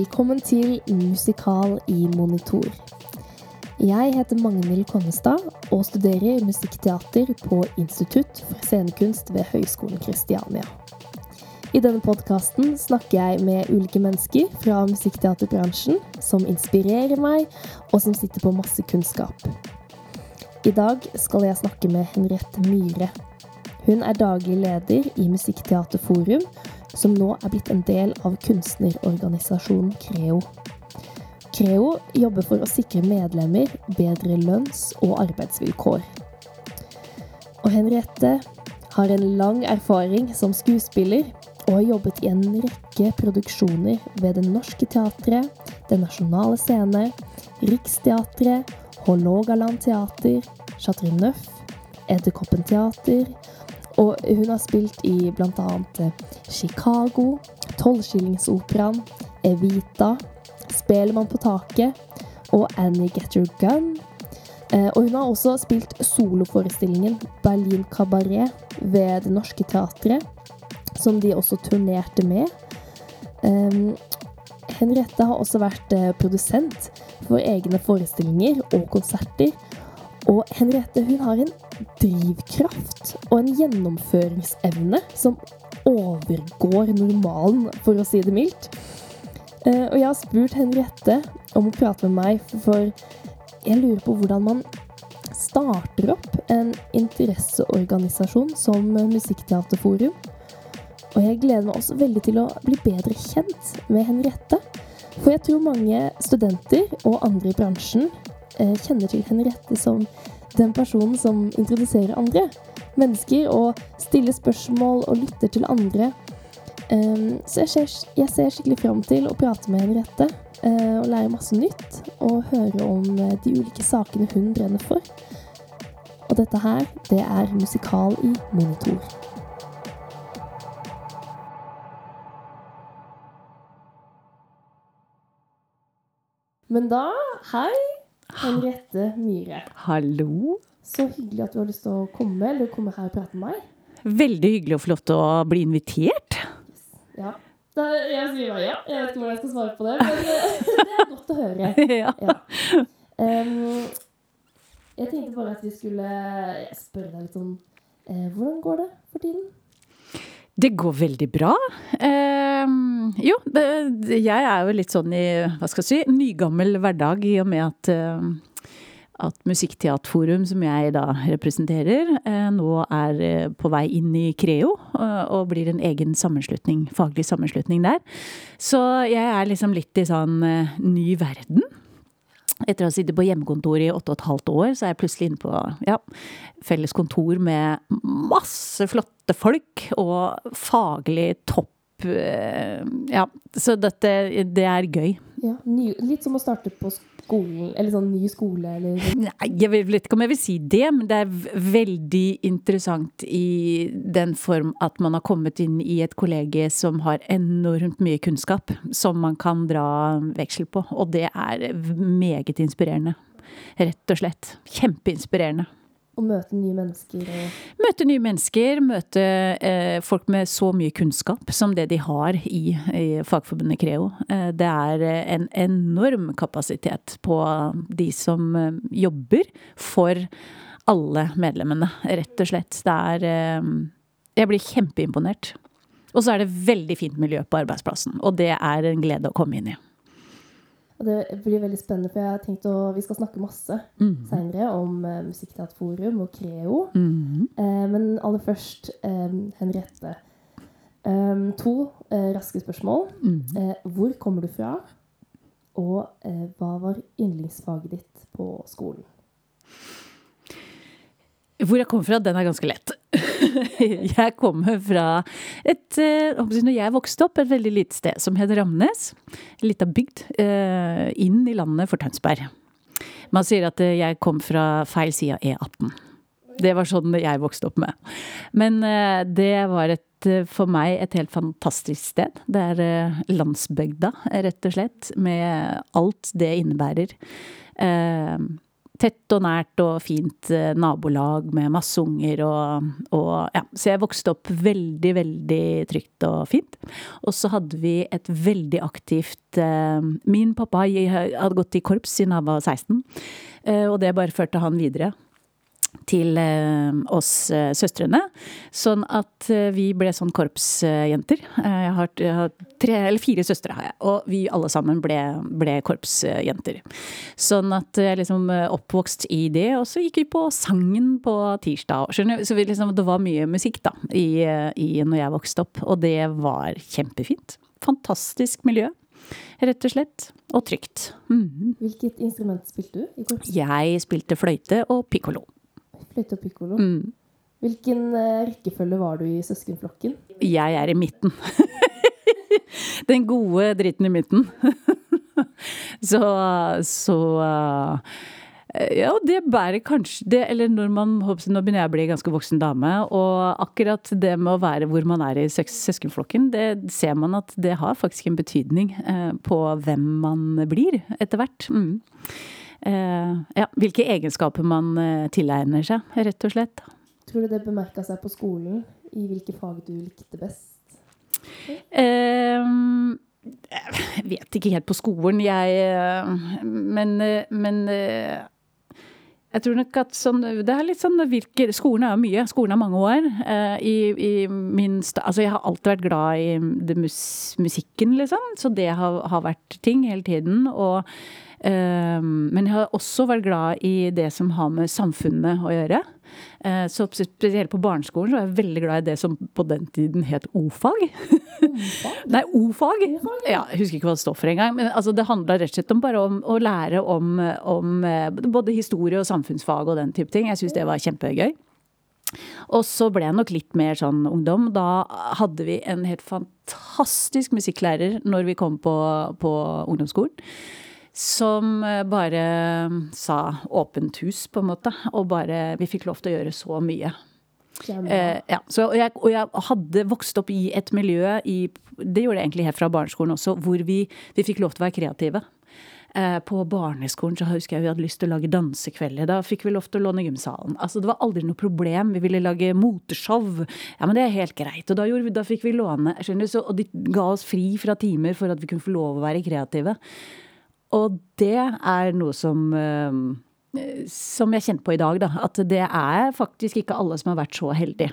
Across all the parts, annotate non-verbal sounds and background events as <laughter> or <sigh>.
velkommen til Musikal i monitor. Jeg heter Magnhild Konnestad og studerer musikkteater på Institutt for scenekunst ved Høgskolen Kristiania. I denne podkasten snakker jeg med ulike mennesker fra musikkteaterbransjen som inspirerer meg, og som sitter på masse kunnskap. I dag skal jeg snakke med Henriette Myhre. Hun er daglig leder i Musikkteaterforum, som nå er blitt en del av kunstnerorganisasjonen Creo. Creo jobber for å sikre medlemmer bedre lønns- og arbeidsvilkår. Og Henriette har en lang erfaring som skuespiller og har jobbet i en rekke produksjoner ved Det Norske Teatret, Den Nasjonale Scene, Riksteatret, Hålogaland Teater, Chateau Neuf, Edderkoppen Teater, og hun har spilt i bl.a. Chicago, Tolvskillingsoperaen, Evita, Spelemann på taket og Annie Get Your Gun. Og hun har også spilt soloforestillingen Berlin Cabaret ved Det Norske Teatret, som de også turnerte med. Um, Henriette har også vært produsent for egne forestillinger og konserter. Og Henriette hun har en drivkraft og en gjennomføringsevne som overgår normalen, for å si det mildt. Og jeg har spurt Henriette om å prate med meg, for jeg lurer på hvordan man starter opp en interesseorganisasjon som Musikkteaterforum. Og jeg gleder meg også veldig til å bli bedre kjent med Henriette. For jeg tror mange studenter og andre i bransjen kjenner til Henriette som den personen som introduserer andre mennesker og stiller spørsmål og lytter til andre. Så jeg ser, jeg ser skikkelig fram til å prate med Henriette og lære masse nytt. Og høre om de ulike sakene hun brenner for. Og dette her, det er Musikal i monitor. Men da, hei, Henriette Myhre. Hallo. Så hyggelig at du har lyst til å komme, eller komme her og prate med meg. Veldig hyggelig og flott å bli invitert. Ja. Da, jeg sier ja. Jeg vet ikke hvordan jeg skal svare på det, men <laughs> det er godt å høre. <laughs> Ja. Ja. Um, jeg tenkte bare at vi skulle spørre deg litt om eh, hvordan går det for tiden? Det går veldig bra. Eh, jo, jeg er jo litt sånn i, hva skal jeg si, nygammel hverdag i og med at, eh, at Musikkteaterforum, som jeg da representerer, eh, nå er eh, på vei inn i Creo og, og blir en egen sammenslutning, faglig sammenslutning der. Så jeg er liksom litt i sånn eh, ny verden. Etter å ha sittet på hjemmekontor i åtte og et halvt år, så er jeg plutselig inne på ja, felles kontor med masse flotte folk og faglig topp Ja, så dette Det er gøy. Ja, ny, litt som å starte på skolen, eller sånn ny skole, eller Nei, jeg vet ikke om jeg vil si det, men det er veldig interessant i den form at man har kommet inn i et kollege som har enormt mye kunnskap som man kan dra veksel på. Og det er meget inspirerende. Rett og slett. Kjempeinspirerende. Å møte nye mennesker og Møte nye mennesker, møte eh, folk med så mye kunnskap som det de har i, i Fagforbundet Creo. Eh, det er en enorm kapasitet på de som eh, jobber for alle medlemmene, rett og slett. Det er eh, Jeg blir kjempeimponert. Og så er det veldig fint miljø på arbeidsplassen, og det er en glede å komme inn i. Og det blir veldig spennende, for jeg har tenkt å, vi skal snakke masse Mhm. senere om uh, Musikkteaterforum og Creo. Mhm. Uh, men aller først, um, Henriette. Um, to uh, raske spørsmål. Eh, hvor kommer du fra? Og eh, hva var yndlingsfaget ditt på skolen? Hvor jeg kommer fra, den er ganske lett. <laughs> jeg kommer fra et eh, Når jeg vokste opp, et veldig lite sted som het Ramnes. En lita bygd eh, inn i landet for Tønsberg. Man sier at eh, jeg kom fra feil side av E18. Det var sånn jeg vokste opp med. Men det var et, for meg et helt fantastisk sted. Det er landsbygda, rett og slett. Med alt det innebærer. Tett og nært og fint eh, nabolag med masse unger og, og ja. Så jeg vokste opp veldig, veldig trygt og fint. Og så hadde vi et veldig aktivt eh, Min pappa hadde gått i korps siden han var 16, eh, og det bare førte han videre til eh, oss eh, søstrene. Sånn at eh, vi ble sånn korpsjenter. Jeg har, jeg har, tre eller fire søstre, har jeg. Og vi alle sammen ble, ble korpsjenter. Sånn at jeg liksom oppvokst i det. Og så gikk vi på sangen på tirsdag. Skjønner Så liksom, det var mye musikk da, i, i når jeg vokste opp. Og det var kjempefint. Fantastisk miljø. Rett og slett. Og trygt. Mm. Hvilket instrument spilte du i korps? Jeg spilte fløyte og pikkolo. Fløyte og pikkolo. Mm. Hvilken uh, rekkefølge var du i søskenflokken? Jeg er i midten. <laughs> Den gode dritten i midten. <laughs> så så uh, ja, det bærer kanskje det Eller når man Nå begynner jeg å bli ganske voksen dame, og akkurat det med å være hvor man er i søskenflokken, det ser man at det har faktisk en betydning uh, på hvem man blir etter hvert. Mm. Eh, ja, hvilke egenskaper man eh, tilegner seg, rett og slett. Tror du det bemerka seg på skolen, i hvilke fag du likte best? Uh, jeg vet ikke helt på skolen, jeg Men, men jeg tror nok at sånn Det er litt sånn virker Skolen er jo mye. Skolen er mange år. I, i min Altså, jeg har alltid vært glad i mus, musikken, liksom. Så det har, har vært ting hele tiden. Og men jeg har også vært glad i det som har med samfunnet å gjøre. Eh, så spesielt på barneskolen så var jeg veldig glad i det som på den tiden het o-fag. Nei, o-fag. Ja, jeg husker ikke hva det står for engang. Men altså, det handla rett og slett om bare om å lære om, om eh, både historie og samfunnsfag og den type ting. Jeg syns det var kjempegøy. Og så ble jeg nok litt mer sånn ungdom. Da hadde vi en helt fantastisk musikklærer når vi kom på, på ungdomsskolen som eh, bare sa åpent hus, på en måte. Og bare Vi fikk lov til å gjøre så mye. Eh, ja, så, og, jeg, og, jeg, hadde vokst opp i et miljø i Det gjorde jeg egentlig helt fra barneskolen også, hvor vi, vi fikk lov til å være kreative. Eh, på barneskolen så husker jeg vi hadde lyst til å lage dansekvelder. Da fikk vi lov til å låne gymsalen. Altså, det var aldri noe problem. Vi ville lage moteshow. Ja, men det er helt greit. Og da, vi, da fikk vi låne. Så, og de ga oss fri fra timer for at vi kunne få lov å være kreative. Og det er noe som eh, som jeg kjente på i dag, da. At det er faktisk ikke alle som har vært så heldige.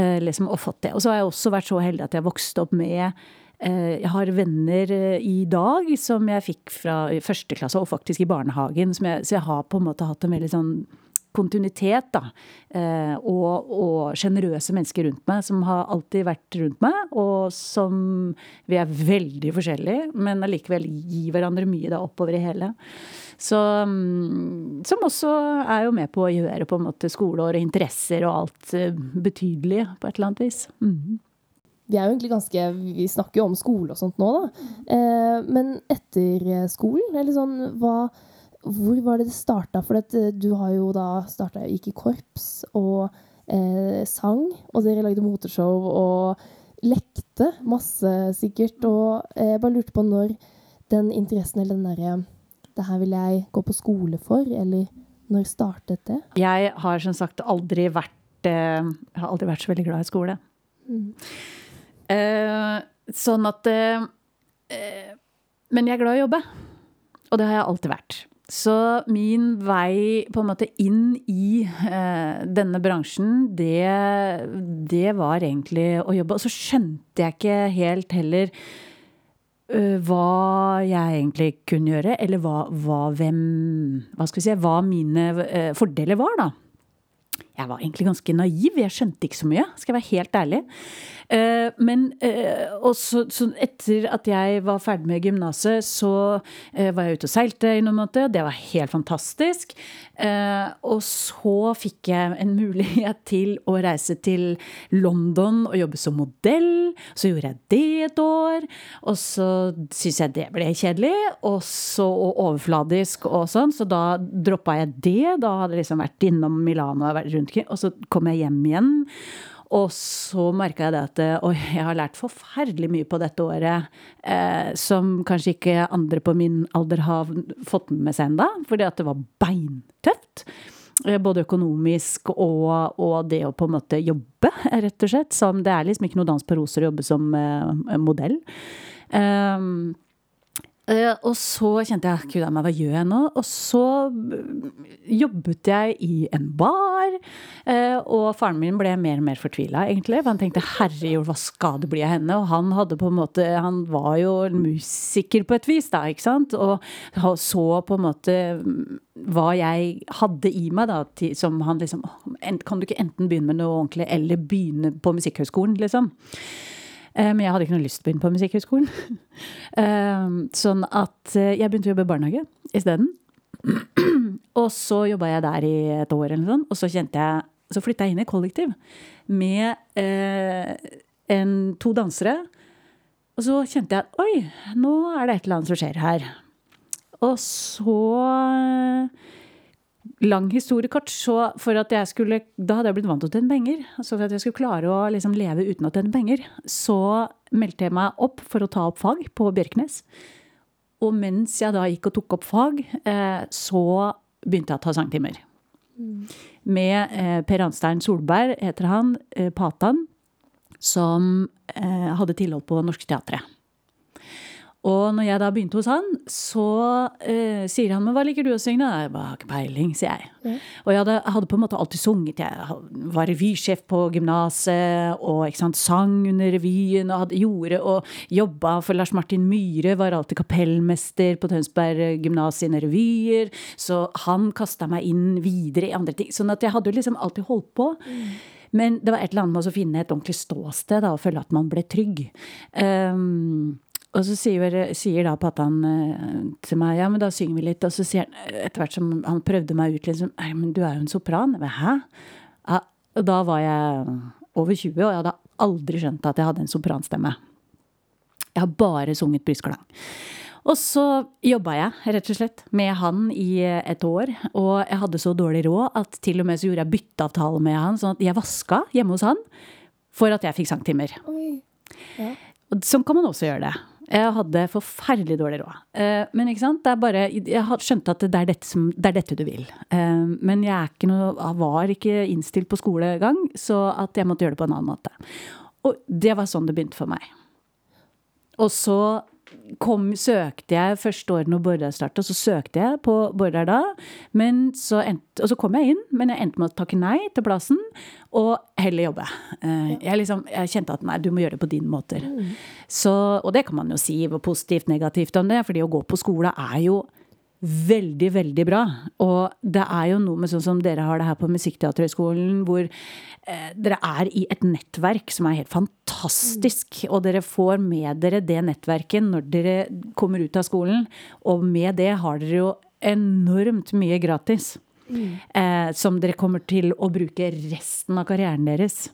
Eh, liksom, og fått det. Og så har jeg også vært så heldig at jeg vokste opp med eh, jeg har venner i dag som jeg fikk fra første klasse, og faktisk i barnehagen. Jeg, så jeg har på en måte hatt en veldig sånn kontinuitet, da. Og, og sjenerøse mennesker rundt meg som har alltid vært rundt meg, og som Vi er veldig forskjellige, men allikevel gir hverandre mye da oppover i hele. Så, mm, som også er jo med på å gjøre på en måte skoleår og interesser og alt eh, betydelig på et eller annet vis. Mm. Vi er jo ganske Vi snakker jo om skole og sånt nå, da. Eh, men etter skolen, eller sånn hva hvor var det det starta? For at, eh, du har jo da starta Gikk i korps og eh, sang, og dere lagde moteshow og lekte masse, sikkert. Og jeg eh, bare lurte på når den interessen eller den derre Det her vil jeg gå på skole for, eller når startet det? Jeg har som sagt aldri vært eh, har aldri vært så veldig glad i skole. Mm. Eh, sånn at eh, Men jeg er glad i å jobbe. Og det har jeg alltid vært. Så min vei på en måte inn i eh, denne bransjen, det, det, var egentlig å jobbe. Og så skjønte jeg ikke helt heller uh, hva jeg egentlig kunne gjøre, eller hva, hva, hvem Hva si Hva mine uh, fordeler var, da. Jeg var egentlig ganske naiv. Jeg skjønte ikke så mye, skal jeg være helt ærlig. Eh, men eh, også, så etter at jeg var ferdig med gymnaset, så eh, var jeg ute og seilte i noen måneder. Det var helt fantastisk. Og så fikk jeg en <laughs> mulighet til å reise til London og jobbe som modell. Så gjorde jeg det et år. Og så syntes jeg det ble kjedelig og så og overfladisk og sånn, så da droppa jeg det. Da hadde jeg liksom vært innom Milano og vært rundt og så kom jeg hjem igjen. Og så merka jeg det at oi, jeg har lært forferdelig mye på dette året eh, som kanskje ikke andre på min alder har fått med seg enda, fordi at det var beintøft. Eh, både økonomisk og, og, det å på en måte jobbe, rett og slett. Som, det er liksom ikke noe dans på roser å jobbe som eh, modell. Um, Uh, og så kjente jeg gud meg, hva gjør jeg nå? Og så jobbet jeg i en bar. Uh, og faren min ble mer og mer fortvila, egentlig. For han tenkte herregud, hva skal det bli av henne? Og han hadde på en måte Han var jo musiker på et vis, da, ikke sant? Og så på en måte hva jeg hadde i meg, da, som han liksom Kan du ikke enten begynne med noe ordentlig, eller begynne på Musikkhøgskolen, liksom? Eh, men jeg hadde ikke noe lyst til å begynne på Musikkhøgskolen. <laughs> Eh, sånn at eh, jeg begynte å jobbe i barnehage isteden. <clears throat> Og så jobba jeg der i et år eller noe sånt, og så kjente jeg Så flytta jeg inn i kollektiv med eh, en, to dansere. Og så kjente jeg at oi, nå er det et eller annet som skjer her. Og så lang historie kort, så for at jeg skulle Da hadde jeg blitt vant til å tjene penger. Så for at jeg skulle klare å liksom leve uten å tjene penger, så meldte jeg meg opp for å ta opp fag på Bjørknes. Og mens jeg da gikk og tok opp fag, eh, så begynte jeg å ta sangtimer. Mm. Med eh, Per Anstein Solberg, heter han, eh, Patan, som hadde tilhold på Norske Teatret. Og når jeg da begynte hos han, så eh, sier han men hva liker du å synge? Jeg bare, har ikke peiling, sier jeg. Mm. Og jeg hadde, hadde, på en måte alltid sunget. Jeg var revysjef på gymnaset og sant, sang under revyen og hadde, gjorde og jobba for Lars Martin Myhre. Var alltid kapellmester på Tønsberg gymnas sine revyer. Så han kasta meg inn videre i andre ting. Sånn at jeg hadde jo liksom alltid holdt på. Mm. Men det var et eller annet med å finne et ordentlig ståsted da, og føle at man ble trygg. Um, og så sier, sier da pappaen uh, til meg ja, men da synger vi litt. Og så sier han etter hvert som han prøvde meg ut liksom Nei, men du er jo en sopran. Men hæ? Ja, og da var jeg over 20, og jeg hadde aldri skjønt at jeg hadde en sopranstemme. Jeg har bare sunget brystklang. Og så jobba jeg rett og slett med han i et år. Og jeg hadde så dårlig råd at til og med så gjorde jeg bytteavtale med han. Sånn at jeg vaska hjemme hos han for at jeg fikk sangtimer. Ja. Sånn kan man også gjøre det. Jeg hadde forferdelig dårlig råd. Eh, men ikke sant? det er bare, jeg skjønte at det er dette, som, det er dette du vil. Eh, men jeg, ikke noe, jeg var ikke innstilt på skolegang, så at jeg måtte gjøre det på en annen måte. Og det var sånn det begynte for meg. Og så kom, søkte jeg første året når Bårdar starta, så søkte jeg på Bårdar da. Men så endte, og så kom jeg inn, men jeg endte med å takke nei til plassen og heller jobbe. Eh, jeg, liksom, jeg kjente at nei, du må gjøre det på din måter. Mm. Så, og det kan man jo si positivt, negativt om det, fordi å gå på skole er jo veldig, veldig bra. Og det er jo noe med sånn som dere har det her på Musikkteaterhøgskolen, hvor eh, dere er i et nettverk som er helt fantastisk. Mm. Og dere får med dere det nettverket når dere kommer ut av skolen. Og med det har dere jo enormt mye gratis. Mm. Eh, som dere kommer til å bruke resten av karrieren deres.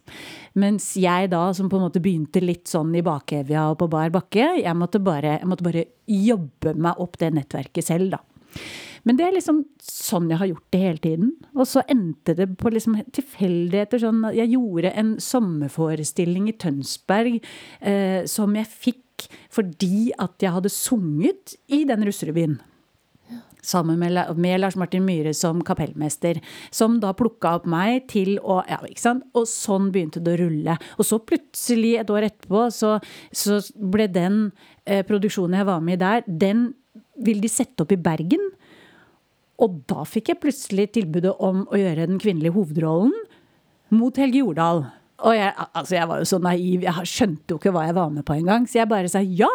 Mens jeg da, som på en måte begynte litt sånn i bakevja og på bar bakke, jeg måtte bare, jeg måtte bare jobbe meg opp det nettverket selv, da. Men det er liksom sånn jeg har gjort det hele tiden. Og så endte det på liksom tilfeldigheter. Sånn jeg gjorde en sommerforestilling i Tønsberg eh, som jeg fikk fordi at jeg hadde sunget i den russerevyen. Sammen med, med, Lars Martin Myhre som kapellmester. Som da plukka opp meg til å Ja, ikke sant. Og sånn begynte det å rulle. Og så plutselig, et år etterpå, så, så ble den eh, produksjonen jeg var med i der, den vil de sette opp i Bergen. Og da fikk jeg plutselig tilbudet om å gjøre den kvinnelige hovedrollen mot Helge Jordal. Og jeg, altså jeg var jo så naiv, jeg skjønte jo ikke hva jeg var med på engang. Så jeg bare sa ja,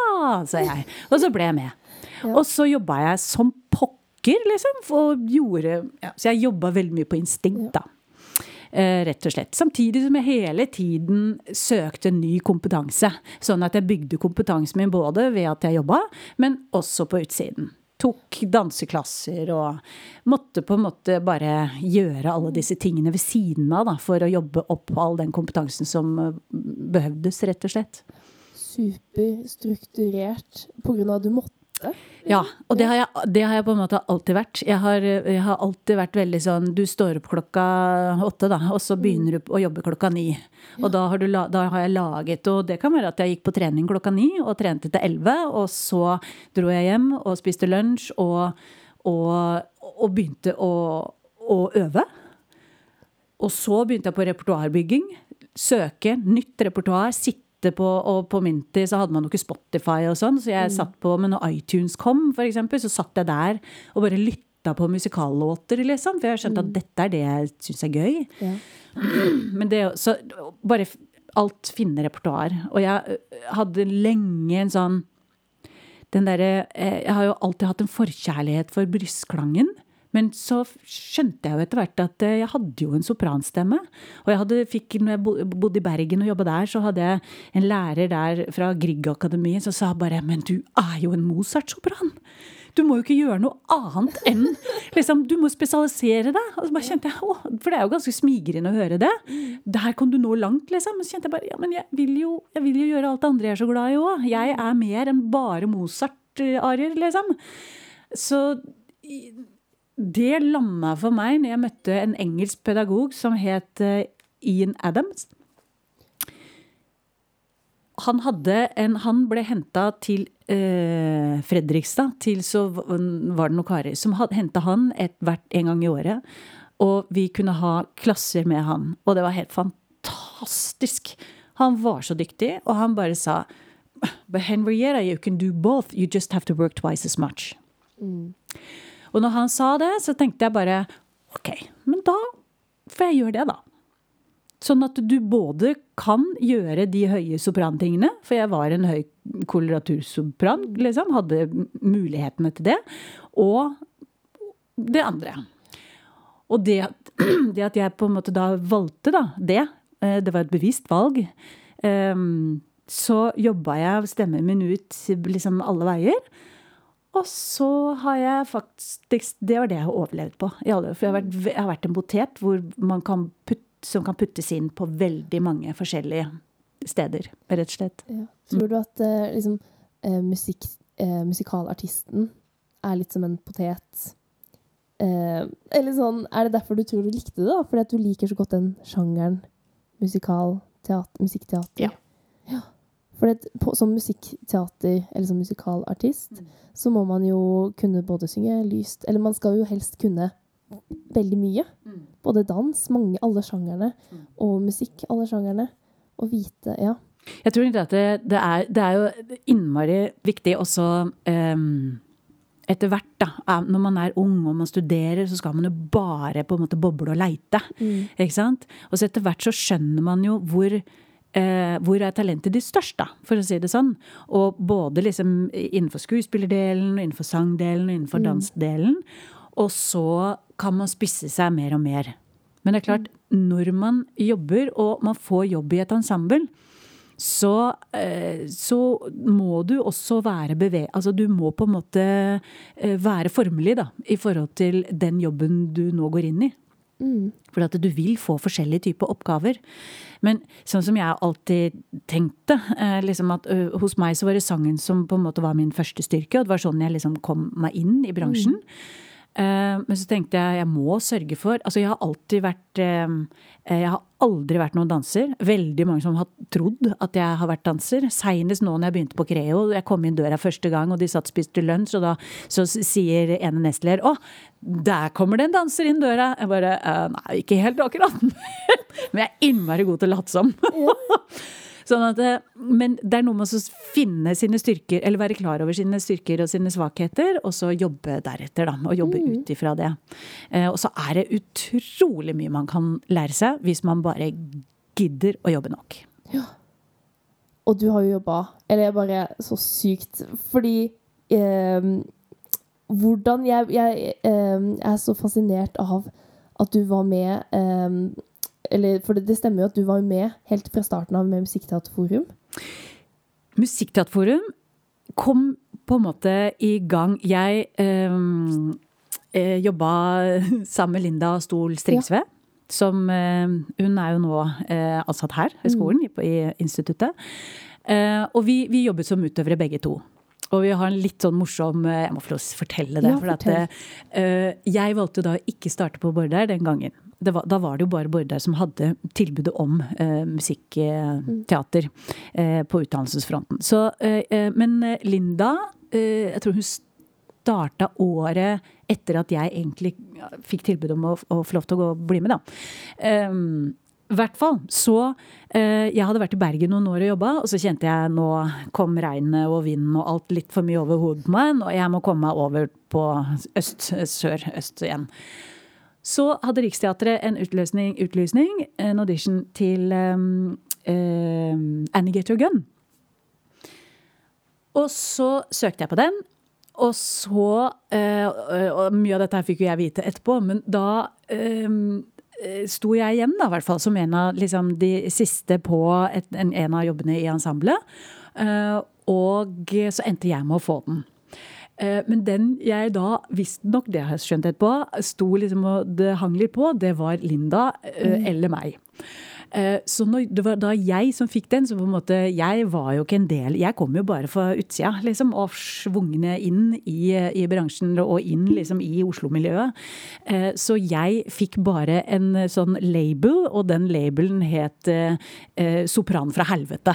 sa jeg. Og så ble jeg med. Ja. Og så jobba jeg som pokker, liksom. Og gjorde, ja, så jeg jobba veldig mye på instinkt, da. Eh, rett og slett. Samtidig som jeg hele tiden søkte ny kompetanse. Sånn at jeg bygde kompetansen min både ved at jeg jobba, men også på utsiden. Tok danseklasser og måtte på en måte bare gjøre alle disse tingene ved siden av da, for å jobbe opp all den kompetansen som eh, behøvdes, rett og slett. Superstrukturert av at du måtte åtte? Ja, og det har, jeg, det har jeg på en måte alltid vært. Jeg har, jeg har alltid vært veldig sånn Du står opp klokka åtte, da, og så begynner du å jobbe klokka ni. Og da har, du, da har, jeg laget Og det kan være at jeg gikk på trening klokka ni og trente til elleve, og så dro jeg hjem og spiste lunsj og, og, og begynte å, å øve. Og så begynte jeg på repertoarbygging. Søke nytt repertoar. Sitte på, og på Minty så hadde man jo ikke Spotify og sånn, så jeg mm. satt på Men når iTunes kom, for eksempel, så satt jeg der og bare lytta på musikallåter, liksom. For jeg skjønte mm. at dette er det jeg syns er gøy. Ja. <clears throat> Men det Så bare alt finne repertoar. Og jeg hadde lenge en sånn den derre eh, Jeg har jo alltid hatt en forkjærlighet for brystklangen. Men så skjønte jeg jo etter hvert at eh, jeg hadde jo en sopranstemme. Og jeg hadde, fikk, når jeg bodde i Bergen og jobba der, så hadde jeg en lærer der fra Grieg-akademiet som sa bare Men du er jo en Mozart-sopran! Du må jo ikke gjøre noe annet enn liksom, Du må spesialisere deg. Og så bare kjente jeg, å, For det er jo ganske smigrende å høre det. Der kan du nå langt, liksom. Men så kjente jeg bare ja, men jeg vil jo, jeg vil jo gjøre alt det andre jeg er så glad i òg. Jeg er mer enn bare Mozart-arier, liksom. Så det landa for meg når jeg møtte en engelsk pedagog som het eh, Ian Adams. Han, en, han ble henta til eh, Fredrikstad, til så var det noen karer som henta han et, hvert en gang i året. Og vi kunne ha klasser med han. Og det var helt fantastisk. Han var så dyktig, og han bare sa But Henrietta, you can do both. You just have to work twice as much. Mm. Og når han sa det, så tenkte jeg bare OK, men da får jeg gjøre det, da. Sånn at du både kan gjøre de høye soprantingene, for jeg var en høy koloratursopran, liksom, hadde mulighetene til det, og det andre. Og det, <clears throat> det, at jeg på en måte da valgte da, det, eh, det var et bevisst valg, ehm, så jobba jeg stemmen min ut liksom alle veier. Og så har jeg faktisk Det var det jeg har overlevd på. For jeg har vært, jeg har vært en potet kan putte, som kan puttes inn på veldig mange forskjellige steder, rett og slett. Ja. Tror du at uh, liksom, uh, musikk, uh, musikalartisten er litt som en potet? eller sånn, Er det derfor du tror du likte det? da? Fordi at du liker så godt den sjangeren musikal, teater, musikkteater? Ja. For det, på, som musikkteater, eller som musikalartist, mm. så må man jo kunne både synge lyst Eller man skal jo helst kunne veldig mye. Mm. Både dans, mange, alle sjangerne, mm. og musikk, alle sjangerne. Og vite Ja. Jeg tror ikke at det, det, er, det er jo innmari viktig også um, etter hvert, da, når man er ung og man studerer, så skal man jo bare på en måte boble og leite. Mm. Ikke sant? Og så etter hvert så skjønner man jo hvor Eh, hvor er talentet ditt størst, da, for å si det sånn. Og både liksom innenfor skuespillerdelen, innenfor sangdelen og innenfor mm. dansdelen. Og så kan man spisse seg mer og mer. Men det er klart, når man jobber, og man får jobb i et ensemble, så, eh, så må du også være beve... Altså du må på en måte eh, være formelig, da, i forhold til den jobben du nå går inn i. Mm. For at du vil få forskjellige typer oppgaver. Men sånn som jeg alltid tenkte, eh, liksom at ø, hos meg så var det sangen som på en måte var min første styrke, og det var sånn jeg liksom kom meg inn i bransjen. Mm. Eh, men så tenkte jeg jeg må sørge for Altså, jeg har alltid vært eh, Jeg har aldri vært noen danser. Veldig mange som har trodd at jeg har vært danser. Seinest nå når jeg begynte på Creo. Jeg kom inn døra første gang, og de satt og spiste lunsj, og da så sier ene nestleder å, der kommer det en danser inn døra. Jeg bare Nei, ikke helt akkurat. <laughs> Men jeg er innmari god til å late som. <laughs> Sånn at, eh, men det er noe med å finne sine styrker, eller være klar over sine styrker og sine svakheter, og så jobbe deretter, da. Og jobbe mm. ut ifra det. Eh, og så er det utrolig mye man kan lære seg hvis man bare gidder å jobbe nok. Ja. Og du har jo jobba, eller bare så sykt, fordi eh, Hvordan jeg, jeg, eh, er så fascinert av at du var med eh, eller, for det, det, stemmer jo at du var jo med helt fra starten av med Musikkteaterforum. Musikkteaterforum kom på en måte i gang Jeg øh, jobba sammen med Linda Stol Stringsve. Ja. Som øh, Hun er jo nå øh, ansatt her i skolen, mm. i, i instituttet. Uh, og vi, vi, jobbet som utøvere begge to. og vi har en litt sånn morsom Jeg må få fortelle det. Ja, for at, fortell. eh, jeg valgte da å ikke starte på Bårdær den gangen. Var, da var det jo bare Bårdær som hadde tilbudet om eh, musikkteater eh, på utdannelsesfronten. Så, eh, eh, men eh, Linda, eh, jeg tror hun starta året etter at jeg egentlig fikk tilbud om å, å få lov til å gå, bli med, da. Um, hvert fall. Så eh, jeg hadde vært i Bergen noen år og jobba, og så kjente jeg nå kom regnet og vinden og alt litt for mye over hodet på meg, og jeg må komme meg over på øst, sør-øst igjen. Så hadde Riksteatret en utløsning, utlysning, en audition til um, um, Annigator Gun. Og så søkte jeg på den. Og så eh, Og mye av dette her fikk jo jeg vite etterpå, men da um, sto jeg igjen, da, i hvert fall, som en av liksom, de siste på et, en, en av jobbene i ensemblet. Uh, og så endte jeg med å få den. Eh, Men den jeg da, visstnok, det har jeg skjønt etterpå, sto liksom og det hang litt på, det var Linda mm. eller meg. Eh, Så når, det var da jeg som fikk den, så på en måte Jeg var jo ikke en del Jeg kom jo bare fra utsida, liksom, og svungne inn i, i bransjen og inn liksom i Oslo-miljøet. Eh, Så jeg fikk bare en sånn label, og den labelen het eh, eh, Sopran fra helvete.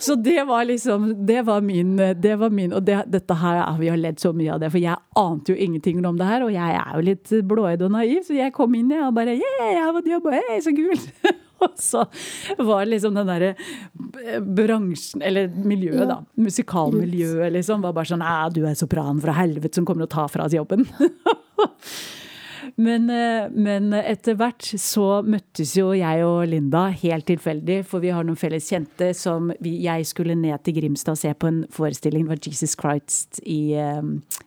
Så det var liksom Det var min, det var min Og det, dette her, vi har ledd så mye av det, for jeg ante jo ingenting om det her. Og jeg er jo litt blåøyd og naiv, så jeg kom inn jeg, og bare Yeah, jeg har jobb, hey, så kult! <laughs> Og så var liksom den derre bransjen, eller miljøet, da. Musikalmiljøet, liksom. Var bare sånn Æ, du er sopran fra helvete som kommer og tar fra oss jobben. <laughs> <laughs> Men, eh, men etter hvert så møttes jo jeg og Linda helt tilfeldig, for vi har noen felles kjente som vi, Jeg skulle ned til Grimstad og se på en forestilling, det var Jesus Christ i, eh,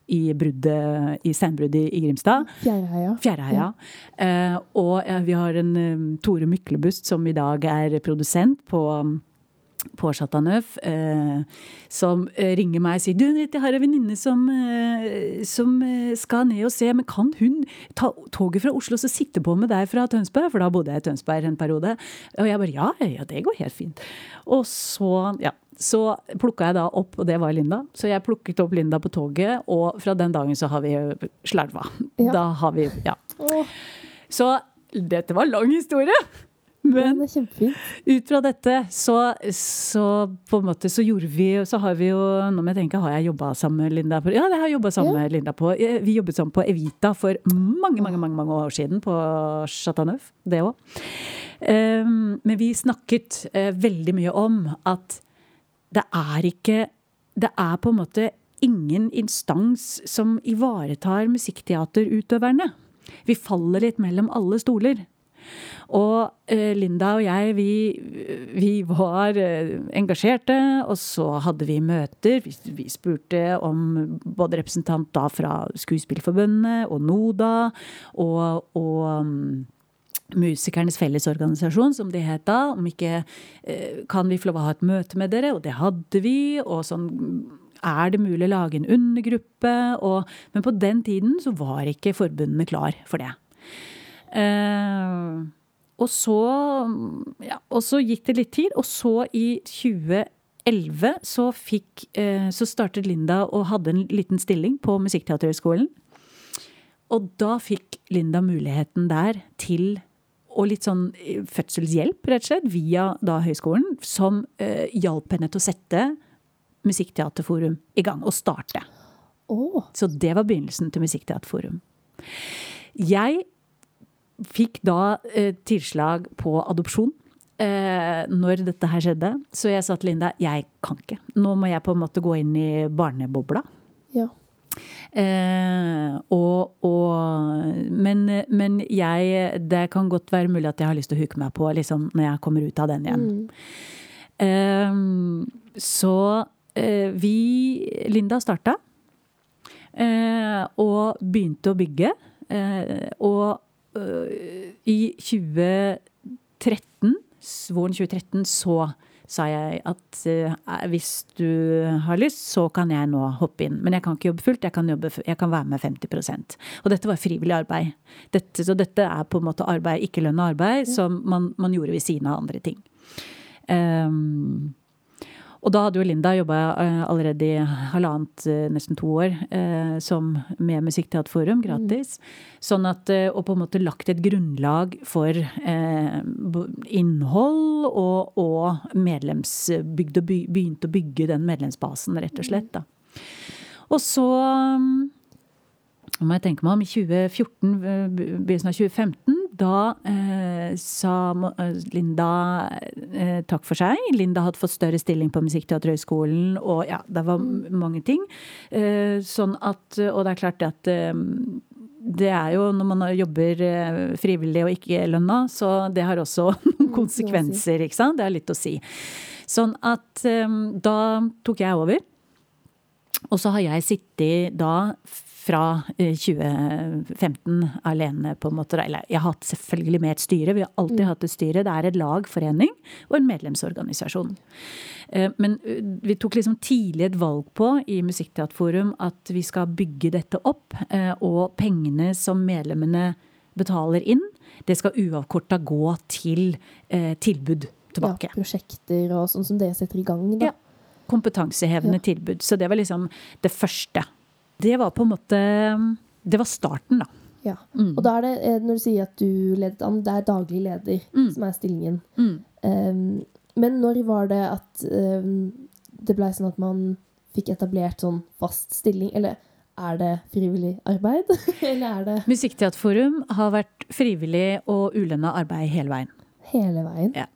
i, bruddet, i steinbruddet i Grimstad. Fjæreheia. Fjæreheia. Eh, og vi har en Tore Myklebust som i dag er produsent på på Chateau eh, som eh, ringer meg og sier du, jeg har en venninne som, eh, som skal ned og se, men kan hun ta toget fra Oslo og sitte på med deg fra Tønsberg? For da bodde jeg i Tønsberg en periode. Og jeg bare ja, ja, det går helt fint. Og så, ja. Så plukka jeg da opp, og det var Linda. Så jeg plukket opp Linda på toget, og fra den dagen så har vi slarva. Ja. Da har vi Ja. Så dette var lang historie. <laughs> Men ut fra dette så, så på en måte så gjorde vi Så har vi jo Nå må jeg tenke, har jeg jobba sammen med Linda på Ja, det har jeg jobba sammen med Linda på. Eh, Vi jobbet sammen på Evita for mange, mange, mange, mange år siden på Chateauneuf. Det òg. Men vi snakket eh, veldig mye om at det er ikke Det er på en måte ingen instans som ivaretar musikkteaterutøverne. Vi faller litt mellom alle stoler. Og eh, Linda og jeg, vi, vi var eh, engasjerte, og så hadde vi møter. Vi, vi spurte om både representant da fra Skuespillforbundet og NODA og, og um, Musikernes Fellesorganisasjon, som de het da. Om ikke eh, kan vi få lov å ha et møte med dere? Og det hadde vi. Og sånn er det mulig å lage en undergruppe? Og, men på den tiden så var ikke forbundene klar for det. Eh, og så, ja, og så gikk det litt tid, og så i 2011 så fikk eh, Så startet Linda og hadde en liten stilling på Musikkteaterhøgskolen. Og da fikk Linda muligheten der til og litt sånn eh, fødselshjelp, rett og slett, via da høyskolen, som eh, hjalp henne til å sette Musikkteaterforum i gang, og starte. Oh. Så det var begynnelsen til Musikkteaterforum. Jeg fikk da eh, tilslag på adopsjon eh, når dette her skjedde. Så jeg sa til Linda jeg kan ikke. Nå må jeg på en måte gå inn i barnebobla. ja. Eh, og, og, men, men jeg Det kan godt være mulig at jeg har lyst til å huke meg på liksom, når jeg kommer ut av den igjen. Eh, så eh, vi Linda starta. Eh, og begynte å bygge. Eh, og i 2013, våren 2013, så sa jeg at eh, hvis du har lyst, så kan jeg nå hoppe inn. Men jeg kan ikke jobbe fullt, jeg kan, jobbe, jeg kan være med 50% Og dette var frivillig arbeid. Dette, så dette er på en måte arbeid, ikke lønna arbeid, som man, man gjorde ved siden av andre ting. Um, og da hadde jo Linda jobba uh, allerede i halvannet, uh, nesten to år, uh, som med Musikkteaterforum, gratis. Mm. Sånn at, Og på en måte lagt et grunnlag for innhold og, og medlemsbygd, og begynt å bygge den medlemsbasen, rett og slett. da. Og så om må jeg tenke meg om, i 2014, begynnelsen av 2015, da eh, sa eh, Linda eh, takk for seg. Linda hadde fått større stilling på Musikkteaterhøgskolen, og ja, det var mm. mange ting. Eh, sånn at Og det er klart at eh, det er jo når man jobber eh, frivillig og ikke lønna, så det har også <laughs> noen konsekvenser, ikke sant. Det er litt å si. Sånn at da tok jeg over. Og så har jeg sittet da fra 2015 eh, alene, på en måte. Eller jeg har hatt selvfølgelig med et styre. Vi har alltid mm. hatt et styre. Det er et lag, forening og en medlemsorganisasjon. Eh, men eh, vi tok liksom tidlig et valg på i Musikkteaterforum at vi skal bygge dette opp. Og pengene som medlemmene betaler inn, det skal uavkorta gå til tilbud tilbake. Ja, prosjekter og sånn som det setter i gang, da. Ja kompetansehevende ja. tilbud. Så det var liksom det første. Det var på en måte Det var starten, da. Ja. Mm. Og da er det, eh, når du sier at du ledet an, det er daglig leder mm. som er stillingen. Mm. Um, men når var det at um, det blei sånn at man fikk etablert sånn fast stilling? Eller er det frivillig arbeid? <laughs> eller er det Musikkteaterforum har vært frivillig og ulønna arbeid hele veien. Hele veien? Ja.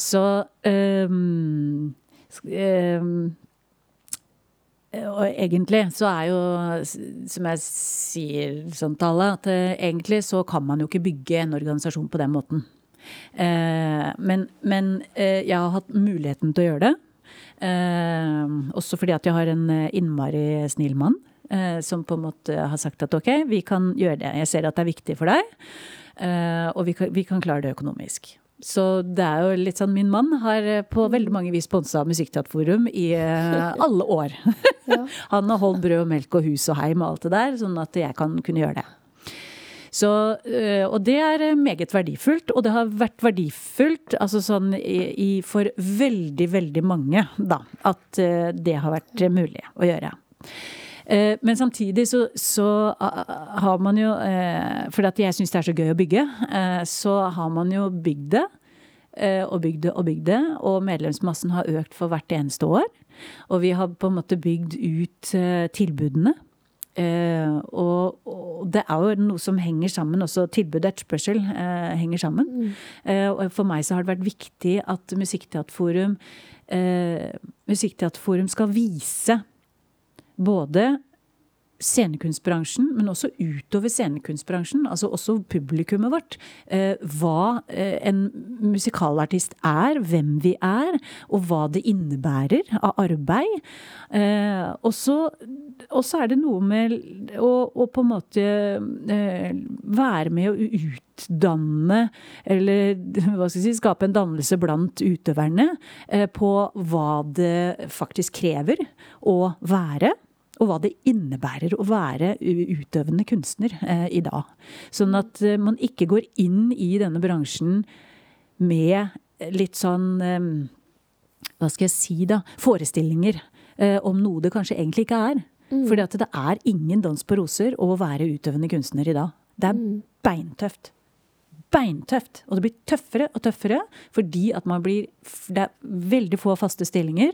Så um, um, og egentlig så er jo, som jeg sier sånn til at eh, egentlig så kan man jo ikke bygge en organisasjon på den måten. Eh, men, men eh, jeg har hatt muligheten til å gjøre det. Også fordi at jeg har en innmari snill mann som på en måte har sagt at ok, vi kan gjøre det. Jeg ser at det er viktig for deg, og vi kan, vi kan klare det økonomisk. Så det er jo litt sånn Min mann har eh, på veldig mange vis sponsa Musikkteaterforum i uh, <laughs> alle år. Ja. <laughs> Han har holdt brød og melk og hus og heim og alt det der, sånn at jeg kan kunne gjøre det. Så, uh, og det er meget verdifullt, og det har vært verdifullt altså sånn i, for veldig, veldig mange, da, at det har vært mulig å gjøre. Eh, men samtidig så, så, har man jo Fordi For at jeg syns det er så gøy å bygge, eh, så har man jo bygd det. Og bygd det og bygd det. Og medlemsmassen har økt for hvert eneste år. Og vi har på en måte bygd ut tilbudene. Og, det er jo noe som henger sammen også. Tilbud og etterspørsel henger sammen. Mm. Og for meg så har det vært viktig at Musikkteaterforum Musikkteaterforum skal vise både scenekunstbransjen, men også utover scenekunstbransjen, altså også publikummet vårt, eh, hva eh, en musikalartist er, hvem vi er, og hva det innebærer av arbeid. Eh, og så er det noe med å, å på en måte være med å utdanne, eller hva skal jeg si, skape en dannelse blant utøverne på hva det faktisk krever å være og hva det innebærer å være utøvende kunstner eh, i dag. Sånn at eh, man ikke går inn i denne bransjen med litt sånn eh, Hva skal jeg si, da? Forestillinger om noe det kanskje egentlig ikke er. Mm. Fordi at det er ingen dans på roser å være utøvende kunstner i dag. Det er mm. beintøft beintøft. Og det blir tøffere og tøffere fordi at man blir Det er veldig få faste stillinger.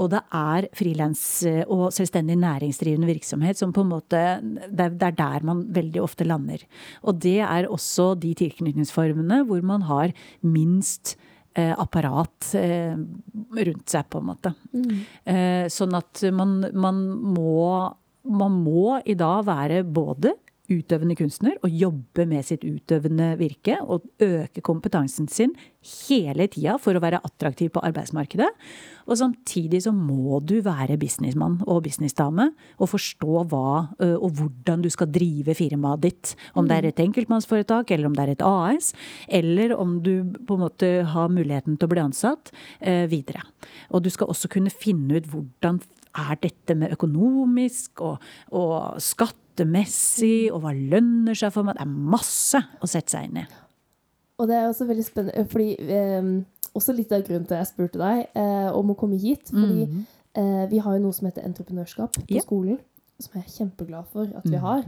Og det er frilans eh, og selvstendig næringsdrivende virksomhet som på en måte Det er der man veldig ofte lander. Og det er også de tilknytningsformene hvor man har minst eh, apparat eh, rundt seg, på en måte. Mm. Sånn at man, man, må, man må i dag være både utøvende kunstner og jobbe med sitt utøvende virke og øke kompetansen sin hele tida for å være attraktiv på arbeidsmarkedet. Og samtidig så må du være businessmann og businessdame og forstå hva og hvordan du skal drive firmaet ditt. Om det er et enkeltmannsforetak, eller om det er et AS, eller om du på en måte har muligheten til å bli ansatt videre. Og du skal også kunne finne ut hvordan er dette med økonomisk og, og skatt skattemessig, og hva lønner seg for meg. Det er masse å sette seg inn i. Og det er også veldig spennende, fordi eh, også litt av grunnen til at jeg spurte deg eh, om å komme hit. Fordi Mm. eh, vi har jo noe som heter entreprenørskap på Ja. skolen. Som jeg er kjempeglad for at vi har.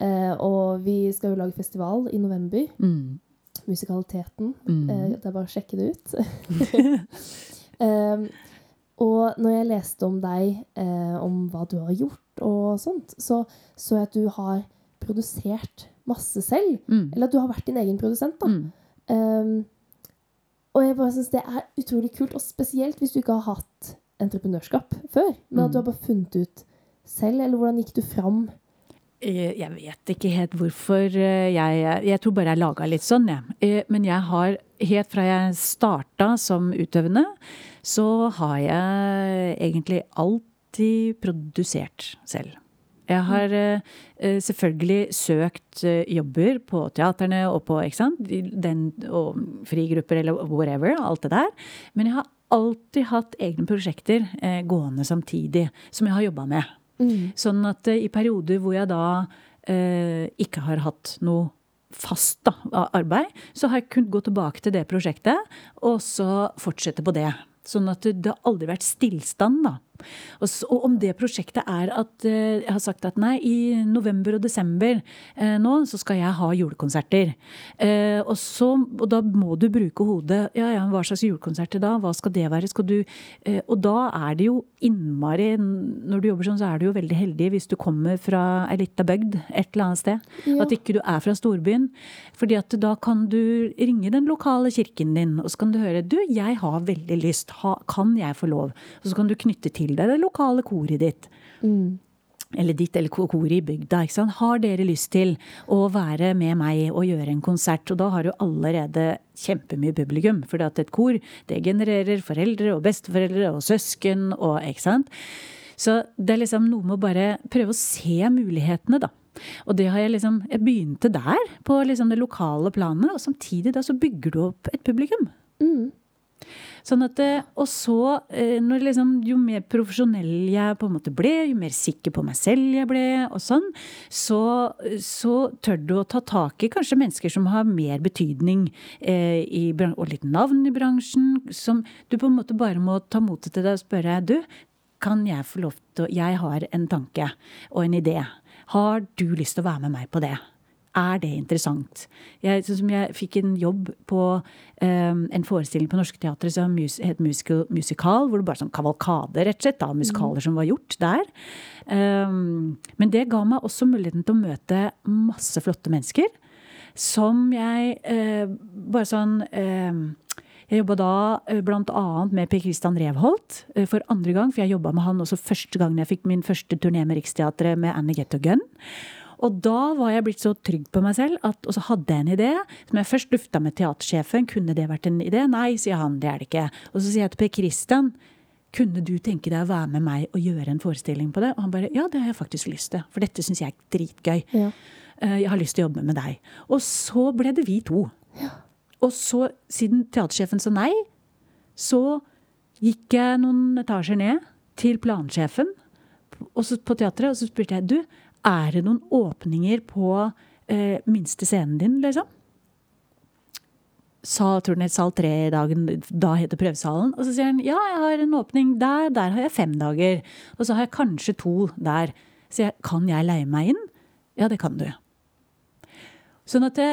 Eh, og vi skal jo lage festival i november. Mm. Musikaliteten. Mm. Eh, det er bare å sjekke det ut. um, <laughs> <laughs> og når jeg leste om deg, eh, om hva du har gjort og sånt, så så jeg at du har produsert masse selv. Mm. Eller at du har vært din egen produsent, da. Mm. Um, og jeg bare synes det er utrolig kult, og spesielt hvis du ikke har hatt entreprenørskap før. Men at du Mm. har bare funnet ut selv, eller hvordan gikk du fram? Eh, Jeg vet ikke helt hvorfor eh, jeg Jeg tror bare jeg laga litt sånn, jeg. Eh, Men jeg har helt fra jeg starta som utøvende, så har jeg egentlig alltid produsert selv. Jeg har selvfølgelig søkt jobber på teaterne og på ikke sant? Den, og frigrupper eller whatever, alt det der. Men jeg har alltid hatt egne prosjekter gående samtidig, som jeg har jobba med. Sånn at eh, i perioder hvor jeg da eh, ikke har hatt noe fast da, arbeid, så har jeg kunnet gå tilbake til det prosjektet, og så fortsette på det. Sånn at det, det har aldri vært stillstand, da. Og, så, og om det prosjektet er at eh, jeg har sagt at nei, i november og desember eh, nå så skal jeg ha julekonserter. Eh, og, så, og da må du bruke hodet. Ja, ja, hva slags julekonserter da? Hva skal det være? Skal du, og da er det jo innmari Når du jobber sånn, så er du jo veldig heldig hvis du kommer fra ei lita bygd et eller annet sted. Ja. At ikke du er fra storbyen. Fordi at da kan du ringe den lokale kirken din, og så kan du høre Du, jeg har veldig lyst. Ha, kan jeg få lov? Og så kan du knytte til deg det lokale koret ditt. Eller ditt eller ko- koret i bygda. ikke sant? Har dere lyst til å være med meg og gjøre en konsert? Og da har du allerede kjempemye publikum. For et kor det genererer foreldre og besteforeldre og søsken og ikke sant. Så det er liksom noe med å bare prøve å se mulighetene, da. Og det har jeg liksom Jeg begynte der, på liksom det lokale planet, og samtidig da så bygger du opp et publikum. Sånn at, eh, og så, eh, liksom, jo mer profesjonell jeg på en måte ble, jo mer sikker på meg selv jeg ble, og sånn, så, så tør du å ta tak i kanskje mennesker som har mer betydning eh, i, og litt navn i bransjen, som du på en måte bare må ta motet til deg og spørre du, kan jeg få lov til å Jeg har en tanke og en idé. Har du lyst til å være med meg på det? Er det interessant? Jeg, sånn som jeg fikk en jobb på um, en forestilling på Norske Teatret som mus, het musical, Musikal, hvor det bare sånn kavalkade, rett og slett, av musikaler som var gjort der. Um, men det ga meg også muligheten til å møte masse flotte mennesker. Som jeg uh, bare sånn uh, Jeg jobba da eh, annet med Per Christian Revholt eh, for andre gang, for jeg jobba med han også første gangen jeg fikk min første turné med Riksteatret med Anne Getto Gunn. Og da var jeg blitt så trygg på meg selv, at, og så hadde jeg en idé som jeg først lufta med teatersjefen. Kunne det vært en idé? Nei, sier han, det er det ikke. Og så sier jeg til Per Kristian, kunne du tenke deg å være med meg og gjøre en forestilling på det? Og han bare, ja, det har jeg faktisk lyst til, for dette syns jeg er dritgøy. Ja. Eh, Jeg har lyst til å jobbe med deg. Og så ble det vi to. Og så, siden teatersjefen sa nei, så gikk jeg noen etasjer ned til plansjefen på teatret, og så spurte jeg du, er det noen åpninger på eh, minste scenen din, liksom? Sa het sal tre dagen, da heter prøvesalen. Og så sier han ja, jeg har en åpning der, der har jeg fem dager. Og så har jeg kanskje to der. Så jeg, kan jeg leie meg inn? Ja, det kan du. Sånn at det,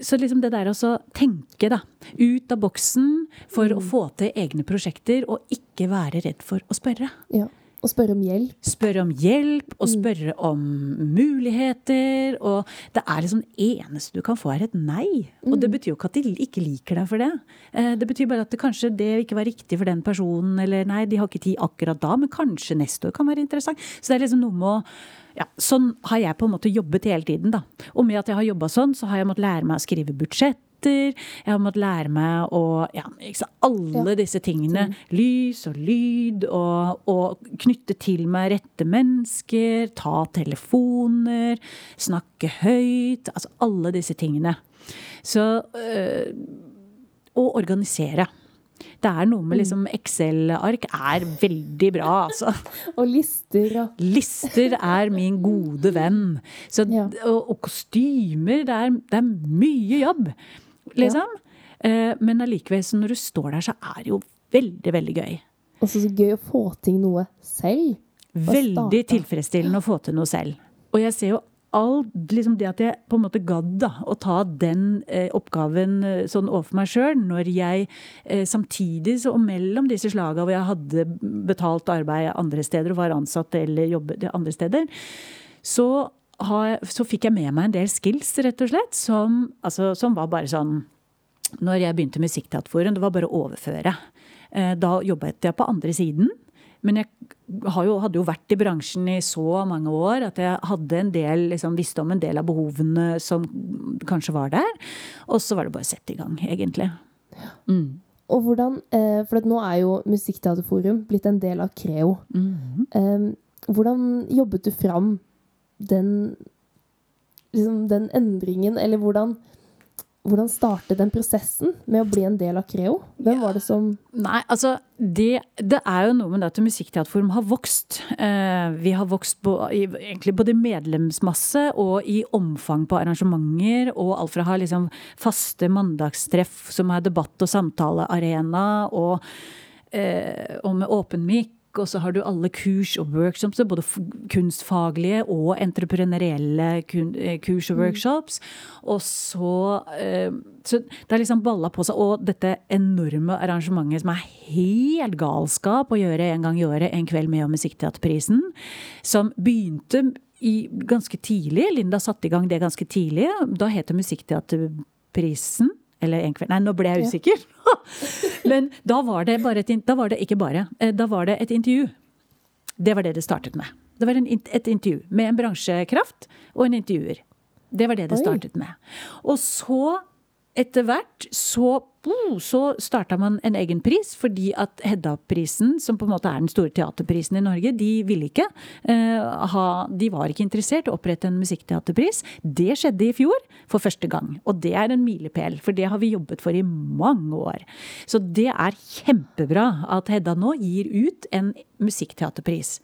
så liksom det der å tenke da, ut av boksen for å få til egne prosjekter, og ikke være redd for å spørre. ja. Og spørre om hjelp. Spørre om hjelp, og spørre om muligheter. Og det er liksom det eneste du kan få, er et nei. Og det betyr jo ikke at de ikke liker deg for det. Eh, Det betyr bare at det kanskje det ikke var riktig for den personen, eller nei, de har ikke tid akkurat da, men kanskje neste år kan være interessant. Så det er liksom noe med å ja, Sånn har jeg på en måte jobbet hele tiden, da. Og med at jeg har jobba sånn, så har jeg måttet lære meg å skrive budsjett. Jeg har måttet lære meg å ja, sant, Alle disse tingene. Lys og lyd, og, og knytte til meg rette mennesker, ta telefoner, snakke høyt. Altså alle disse tingene. Så øh, Og organisere. Det er noe med liksom Excel-ark er veldig bra, altså. <laughs> Og lister Ja. Lister er min gode venn. Så, Ja. og, og kostymer, det er, det er mye jobb. Liksom. Eh, men allikevel, så når du står der, så er det jo veldig, veldig gøy. Og så gøy å få til noe selv. Veldig tilfredsstillende å få til noe selv. Og jeg ser jo alt liksom det at jeg på en måte gadd da, å ta den eh, oppgaven eh, sånn overfor meg sjøl, når jeg eh, samtidig så, og mellom disse slaga hvor jeg hadde betalt arbeid andre steder og var ansatt eller jobbet andre steder, så, så fikk jeg med meg en del skills, rett og slett, som, altså, som var bare sånn Når jeg begynte med det var bare å overføre. Eh, da jobbet jeg på andre siden. Men jeg jo, hadde jo vært i bransjen i så mange år at jeg hadde en del, liksom, visste om en del av behovene som kanskje var der. Og så var det bare å sette i gang, egentlig. Mm. Og hvordan, eh, For nå er jo Musikkteaterforum blitt en del av Creo. Mm -hmm. Hvordan jobbet du fram den, liksom den endringen, eller hvordan hvordan startet den prosessen med å bli en del av Creo? Hvem var det som Nei, altså det, det er jo noe med det at Musikkteaterforum har vokst. Eh, vi har vokst på, i, egentlig både medlemsmasse og i omfang på arrangementer. Og alt fra å ha liksom faste mandagstreff som er debatt- og samtalearena, og, eh, og med åpen mikk og så har du alle kurs og workshops, både kunstfaglige og entreprenørielle eh, kurs og mm. workshops. Og så, eh, så det har liksom balla på seg. Og dette enorme arrangementet som er helt galskap å gjøre en gang i året, En kveld med og Musikkteaterprisen, som begynte i, ganske tidlig. Linda satte i gang det ganske tidlig. Da het det Musikkteaterprisen. Eller en kveld Nei, nå ble jeg usikker. <laughs> Men da var det bare et Da var det ikke bare. Eh, da var det et intervju. Det var det det startet med. Det var en, et intervju med en bransjekraft og en intervjuer. Det var det det startet med. Og så etter hvert så, så starta man en egen pris, fordi at Hedda-prisen, som på en måte er den store teaterprisen i Norge, de ville ikke eh, ha De var ikke interessert i å opprette en musikkteaterpris. Det skjedde i fjor for første gang. Og det er en milepæl, for det har vi jobbet for i mange år. Så det er kjempebra at Hedda nå gir ut en musikkteaterpris.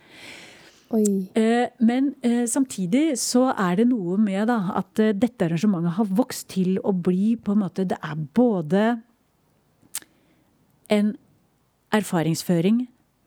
Eh, men eh, samtidig så er det noe med da, at eh, dette arrangementet har vokst til å bli på en måte Det er både en erfaringsføring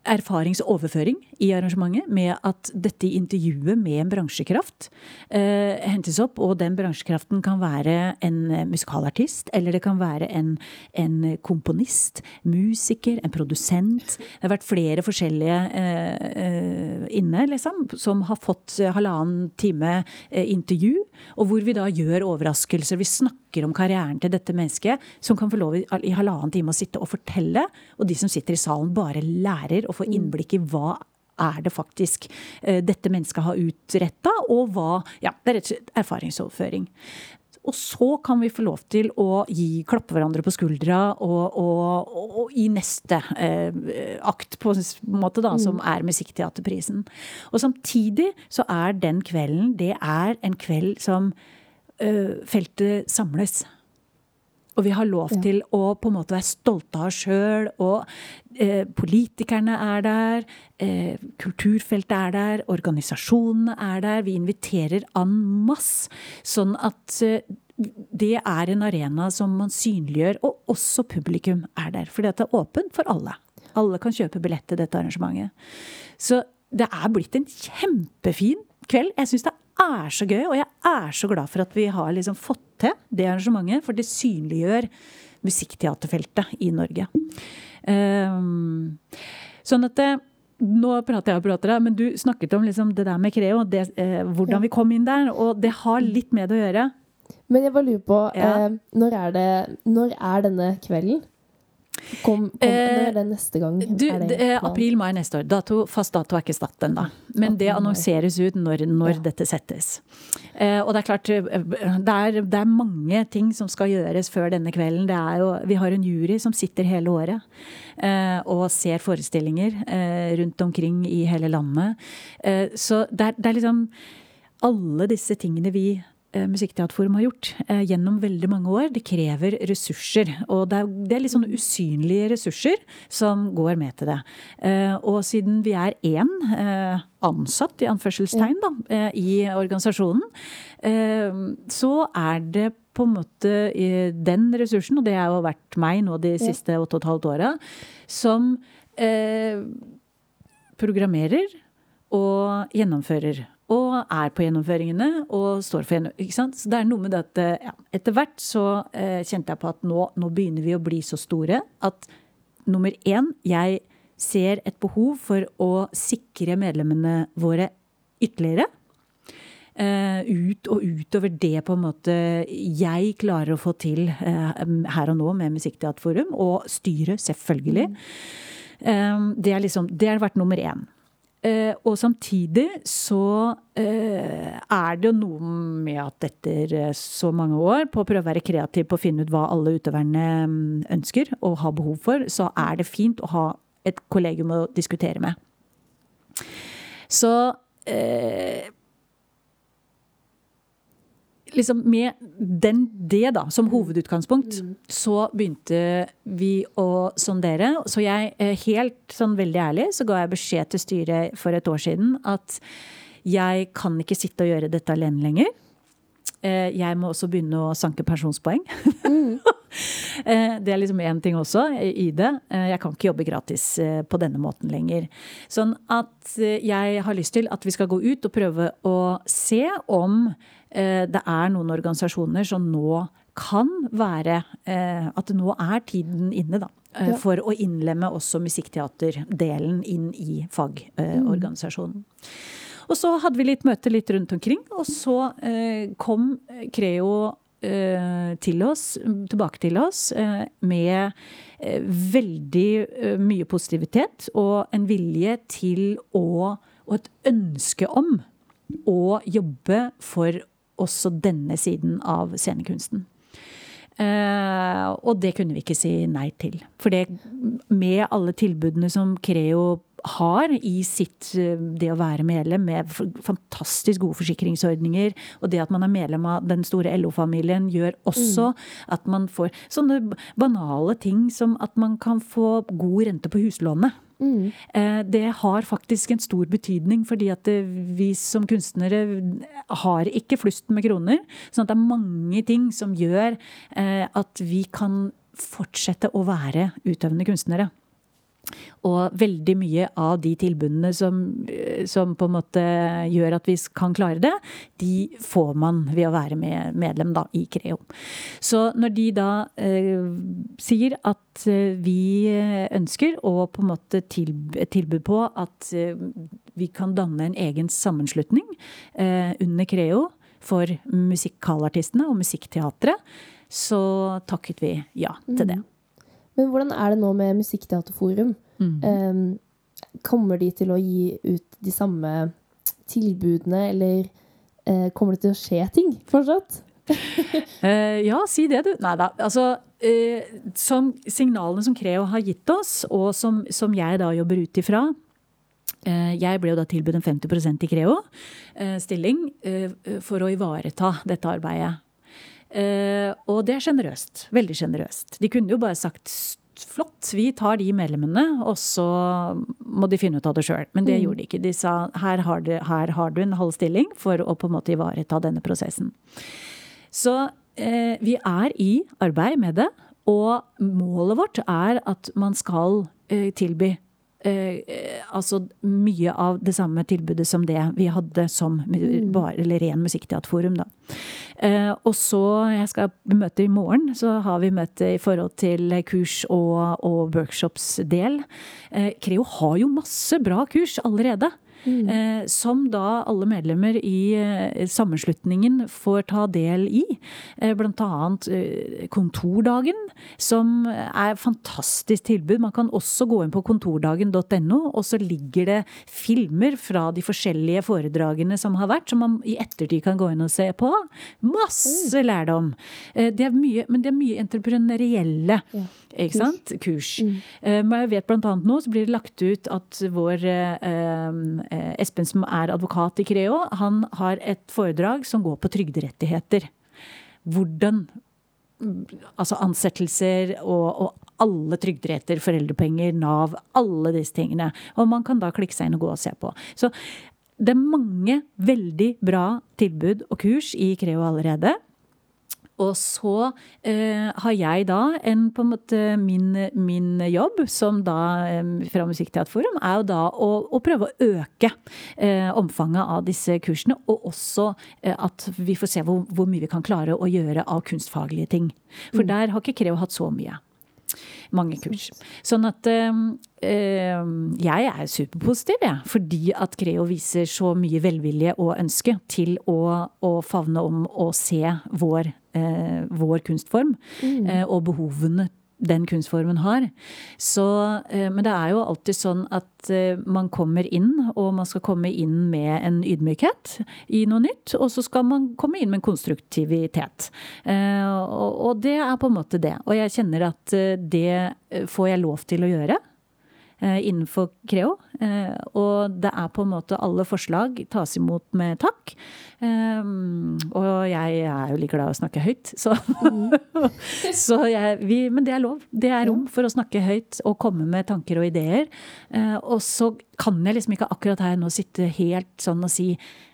erfaringsoverføring i arrangementet med at dette intervjuet med en bransjekraft eh, hentes opp. Og den bransjekraften kan være en musikalartist, eller det kan være en, en komponist, musiker, en produsent. Det har vært flere forskjellige eh, eh inne, liksom, som har fått halvannen time eh, intervju. Og hvor vi da gjør overraskelser. Vi snakker om karrieren til dette mennesket, som kan få lov i, i halvannen time å sitte og fortelle. Og de som sitter i salen, bare lærer. og få mm. innblikk i hva er det faktisk uh, dette mennesket har utretta, og hva Ja, det er rett og slett erfaringsoverføring. Og så kan vi få lov til å gi, klappe hverandre på skuldra og, og, og, og i neste eh, akt, på en måte, da, som mm. er Musikkteaterprisen. Og samtidig så er den kvelden, det er en kveld som feltet samles. Og vi har lov ja. til å på en måte være stolte av oss sjøl. Og eh, politikerne er der, eh, kulturfeltet er der, organisasjonene er der. Vi inviterer en masse. Sånn at eh, det er en arena som man synliggjør, og også publikum er der. Fordi det er åpent for alle. Alle kan kjøpe billett til dette arrangementet. Så det er blitt en kjempefin kveld. Jeg syns det er så gøy, og jeg er så glad for at vi har liksom fått til det arrangementet. For det synliggjør musikkteaterfeltet i Norge. Um, sånn at det, eh, nå prater jeg og prater, men du snakket om liksom det der med Creo, det, eh, hvordan vi kom inn der. Og det har litt med det å gjøre. Men jeg bare lurer på, ja. eh, når, er det, når er denne kvelden? Kom, kom, er det neste gang? Du, April-mai neste år. Dato, fast dato er ikke satt ennå. Men det annonseres ut når, når ja. dette settes. Eh, og det er klart, eh, det er, det er, mange ting som skal gjøres før denne kvelden. Jo, vi har en jury som sitter hele året eh, og ser forestillinger eh, rundt omkring i hele landet. Eh, så det er, det er liksom alle disse tingene vi Eh, Musikkteaterforum har gjort eh, gjennom veldig mange år, det krever ressurser. Og det er, det er, litt sånne usynlige ressurser som går med til det. Eh, og siden vi er én ansatt, i anførselstegn, da, i organisasjonen, så er det på en måte den ressursen, og det har jo vært meg nå de siste åtte og et halvt åra, som eh, programmerer og gjennomfører. Og er på gjennomføringene og står for ikke sant? Så det er noe med det at ja, etter hvert så eh, kjente jeg på at nå, nå, begynner vi å bli så store at nummer én, jeg ser et behov for å sikre medlemmene våre ytterligere. Uh, ut og utover det på en måte jeg klarer å få til uh, her og nå med Musikkteaterforum. Og styret, selvfølgelig. Mm. Um, det, er liksom, det har vært nummer én. Uh, og samtidig så er det jo noe med at etter så mange år på å prøve å være kreativ på å finne ut hva alle utøverne um, ønsker og har behov for, så er det fint å ha et kollegium å diskutere med. Så liksom med den, det da, som mm. hovedutgangspunkt, mm. så begynte vi å sondere. Så jeg, eh, helt sånn veldig ærlig, så ga jeg beskjed til styret for et år siden at jeg kan ikke sitte og gjøre dette alene lenger. Eh, jeg må også begynne å sanke pensjonspoeng. Mm. <laughs> <laughs> Eh, det er liksom én ting også i det. Jeg kan ikke jobbe gratis på denne måten lenger. Sånn at jeg har lyst til at vi skal gå ut og prøve å se om Eh, det er noen organisasjoner som nå kan være eh, At nå er tiden inne, da. Eh, ja. For å innlemme også musikkteaterdelen inn i fagorganisasjonen. Mm. Og så hadde vi litt møte litt rundt omkring, og så kom Creo til oss, tilbake til oss, med veldig mye positivitet og en vilje til å Og et ønske om å jobbe for også denne siden av scenekunsten. Og det kunne vi ikke si nei til. For det, med alle tilbudene som Creo har i sitt eh, det å være medlem, med fantastisk gode forsikringsordninger, og det at man er medlem av den store LO-familien, gjør også mm. at man får sånne banale ting som at man kan få god rente på huslånet. Mm. Eh, det har faktisk en stor betydning, fordi at vi som kunstnere har ikke flust med kroner. sånn at det er mange ting som gjør eh, at vi kan fortsette å være utøvende kunstnere. Og veldig mye av de tilbudene som, som, på en måte gjør at vi kan klare det, de får man ved å være med, medlem da, i Creo. Så når de da eh, sier at eh, vi ønsker å på en måte tilb tilbud på at eh, vi kan danne en egen sammenslutning eh, under Creo for musikkalartistene og musikkteatret, så takket vi ja til det. Mm. Men hvordan er det nå med Musikkteaterforum? Mm. Um, kommer de til å gi ut de samme tilbudene, eller uh, kommer det til å skje ting fortsatt? uh, <laughs> ja, si det, du. Nei da. Altså, uh, som signalene som Creo har gitt oss, og som, som jeg da jobber ut ifra jeg ble jo da tilbudt en 50% i Creo stilling for å ivareta dette arbeidet. Uh, og det er sjenerøst. Veldig sjenerøst. De kunne jo bare sagt flott, vi tar de medlemmene, og så må de finne ut av det sjøl. Men det mm. gjorde de ikke. De sa her har, du, her har, du, en halv stilling for å på en måte ivareta denne prosessen. Så eh, vi er i arbeid med det. Og målet vårt er at man skal eh, tilby Eh, altså mye av det samme tilbudet som det vi hadde som mm. bare, eller ren musikkteaterforum, da. Eh, og så, jeg skal møte i morgen, så har vi møte i forhold til kurs og, og workshops-del. Eh, Creo har jo masse bra kurs allerede. Mm. Eh, som da alle medlemmer i eh, sammenslutningen får ta del i. Eh, blant annet Kontordagen, som er et fantastisk tilbud. Man kan også gå inn på kontordagen.no, og så ligger det filmer fra de forskjellige foredragene som har vært, som man i ettertid kan gå inn og se på. Masse mm. lærdom. Det er mye, men det er mye entreprenørielle ja. Ikke sant? kurs. Mm. Men jeg vet blant annet nå så blir det lagt ut at vår Eh, Espen som er advokat i Creo, han har et foredrag som går på trygderettigheter. Hvordan Altså ansettelser og, og alle trygderetter, foreldrepenger, Nav, alle disse tingene. Og man kan da klikke seg inn og gå og se på. Så det er mange veldig bra tilbud og kurs i Creo allerede. Og så eh, har jeg da en på en måte min, min jobb, som da fra Musikkteaterforum, er jo da å, å prøve å øke eh, omfanget av disse kursene. Og også eh, at vi får se hvor, hvor, mye vi kan klare å gjøre av kunstfaglige ting. For mm. der har ikke Creo hatt så mye mange kurs. Sånn at øh, jeg er superpositiv, jeg. fordi at Creo viser så mye velvilje og ønske til å, å favne om å se vår, øh, vår kunstform mm. øh, og behovene den kunstformen har. Så, eh, men det er jo alltid sånn at eh, man kommer inn, og man skal komme inn med en ydmykhet i noe nytt. Og så skal man komme inn med en konstruktivitet. Eh, og det er på en måte det. Og jeg kjenner at det får jeg lov til å gjøre. Eh, innenfor Creo. Eh, og det er på en måte alle forslag tas imot med takk. Eh, og jeg er jo like glad i å snakke høyt, så, mm. <laughs> så jeg, vi, Men det er lov. Det er rom for å snakke høyt og komme med tanker og ideer. Og så kan jeg liksom ikke akkurat her nå sitte helt sånn og si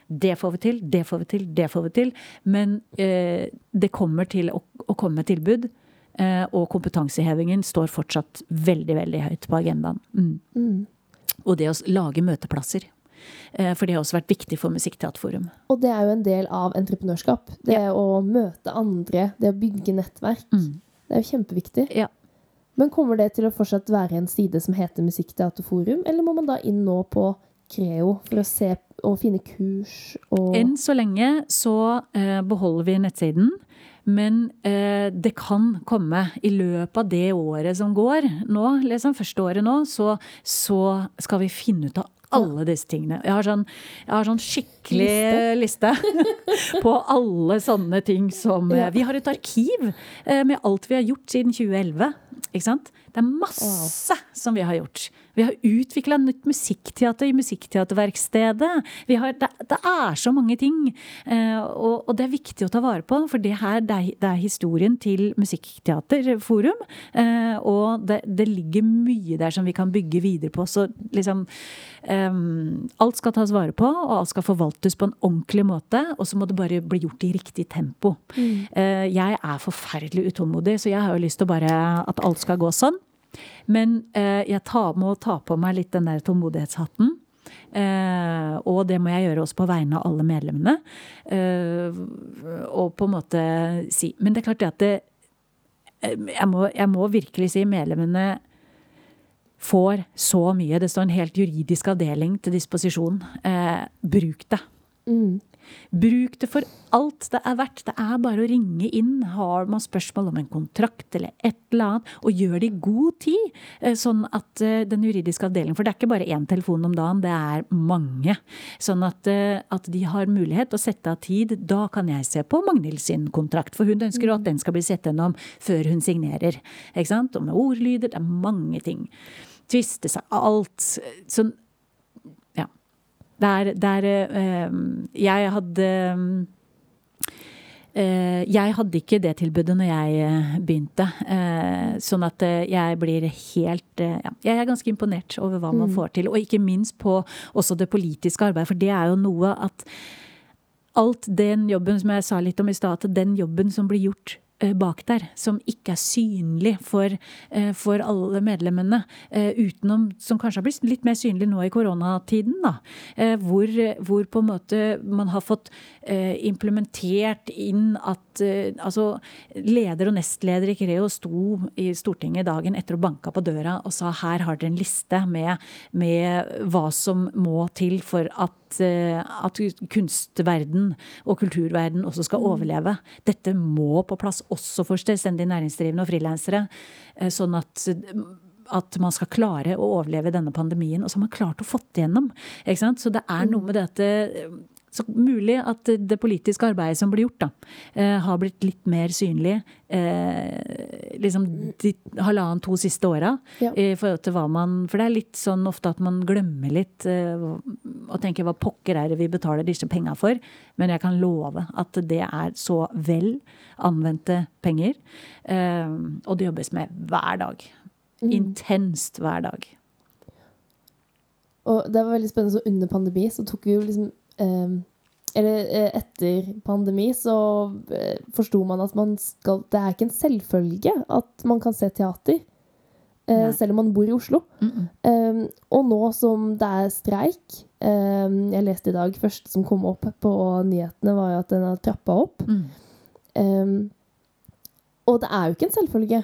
det får vi til, det får vi til, det får vi til. Men eh, det kommer til å, å komme tilbud Eh, og kompetansehevingen står fortsatt veldig, veldig høyt på agendaen. Mm. Mm. Og det å lage møteplasser. Eh, for det har også vært viktig for Musikkteaterforum. Og det er jo en del av entreprenørskap. Det ja. å møte andre, det å bygge nettverk. Mm. Det er jo kjempeviktig. Ja. Men kommer det til å fortsatt være en side som heter Musikkteaterforum, eller må man da inn nå på Creo for å se og finne kurs og Enn så lenge så eh, beholder vi nettsiden. Men eh, det kan komme i løpet av det året som går nå, liksom første året nå, så, så skal vi finne ut av alle disse tingene. Jeg har sånn, jeg har sånn skikkelig liste, liste <laughs> på alle sånne ting som ja. Vi har et arkiv eh, med alt vi har gjort siden 2011. Ikke sant? Det er masse wow. som vi har gjort. Vi har utvikla nytt musikkteater i Musikkteaterverkstedet. Har, det, det, er så mange ting. Eh, og, og, det er viktig å ta vare på, for det her det er, det er historien til Musikkteaterforum. Eh, og det, det, ligger mye der som vi kan bygge videre på. Så liksom eh, Alt skal tas vare på, og alt skal forvaltes på en ordentlig måte. Og så må det bare bli gjort i riktig tempo. Mm. Eh, jeg er forferdelig utålmodig, så jeg har jo lyst til bare at alt skal gå sånn. Men eh, jeg tar, må ta på meg litt den der tålmodighetshatten. Eh, og det må jeg gjøre også på vegne av alle medlemmene. Eh, og på en måte si Men det er klart det at det eh, jeg må, jeg må virkelig si medlemmene får så mye. Det står en helt juridisk avdeling til disposisjon. Eh, bruk det. Mm. Bruk det for alt det er verdt. Det er bare å ringe inn. Har man spørsmål om en kontrakt eller et eller annet, og gjør det i god tid. Eh, sånn at eh, den juridiske avdelingen For det er ikke bare én telefon om dagen, det er mange. Sånn at, eh, at de har mulighet å sette av tid. Da kan jeg se på Magnhild sin kontrakt, for hun ønsker at den skal bli sett gjennom før hun signerer. Ikke sant? Og med ordlyder. Det er mange ting tviste seg alt. Sånn der, der eh, Jeg hadde eh, jeg hadde ikke det tilbudet når jeg eh, begynte. Sånn at jeg blir helt ja, Jeg er ganske imponert over hva man mm. får til. Og ikke minst på også det politiske arbeidet, for det er jo noe at alt den jobben som jeg sa litt om i stad, den jobben som blir gjort Eh, bak der, som ikke er synlig for, eh, for alle medlemmene. Eh, utenom, som kanskje har blitt litt mer synlig nå i koronatiden, da. Hvor, hvor på en måte man har fått implementert inn at altså leder og nestleder i Creo sto i Stortinget dagen etter å banka på døra og sa her har dere en liste med, med hva som må til for at at kunstverden og kulturverden også skal mm. overleve. Dette må på plass også for selvstendig næringsdrivende og frilansere. Eh, sånn at at man skal klare å overleve denne pandemien. Og så har man klart å få det gjennom. Så det er noe med dette så mulig at det politiske arbeidet som blir gjort, da, eh, har blitt litt mer synlig eh, liksom de halvannen, to siste åra. Ja. I forhold til hva man For det er litt sånn ofte at man glemmer litt eh, og tenker hva pokker er det vi betaler disse penga for? Men jeg kan love at det er så vel anvendte penger. Eh, og det jobbes med hver dag. Mm. Intenst hver dag. Og det var veldig spennende, så under pandemi så tok vi jo liksom Eller eh, etter pandemi så eh, forsto man at man skal Det er ikke en selvfølge at man kan se teater. eh, Nei. selv om man bor i Oslo. Mm-mm. Um, og nå som det er streik um, Jeg leste i dag første som kom opp på nyhetene, var jo at den har trappa opp. Mm. Um, og det er jo ikke en selvfølge.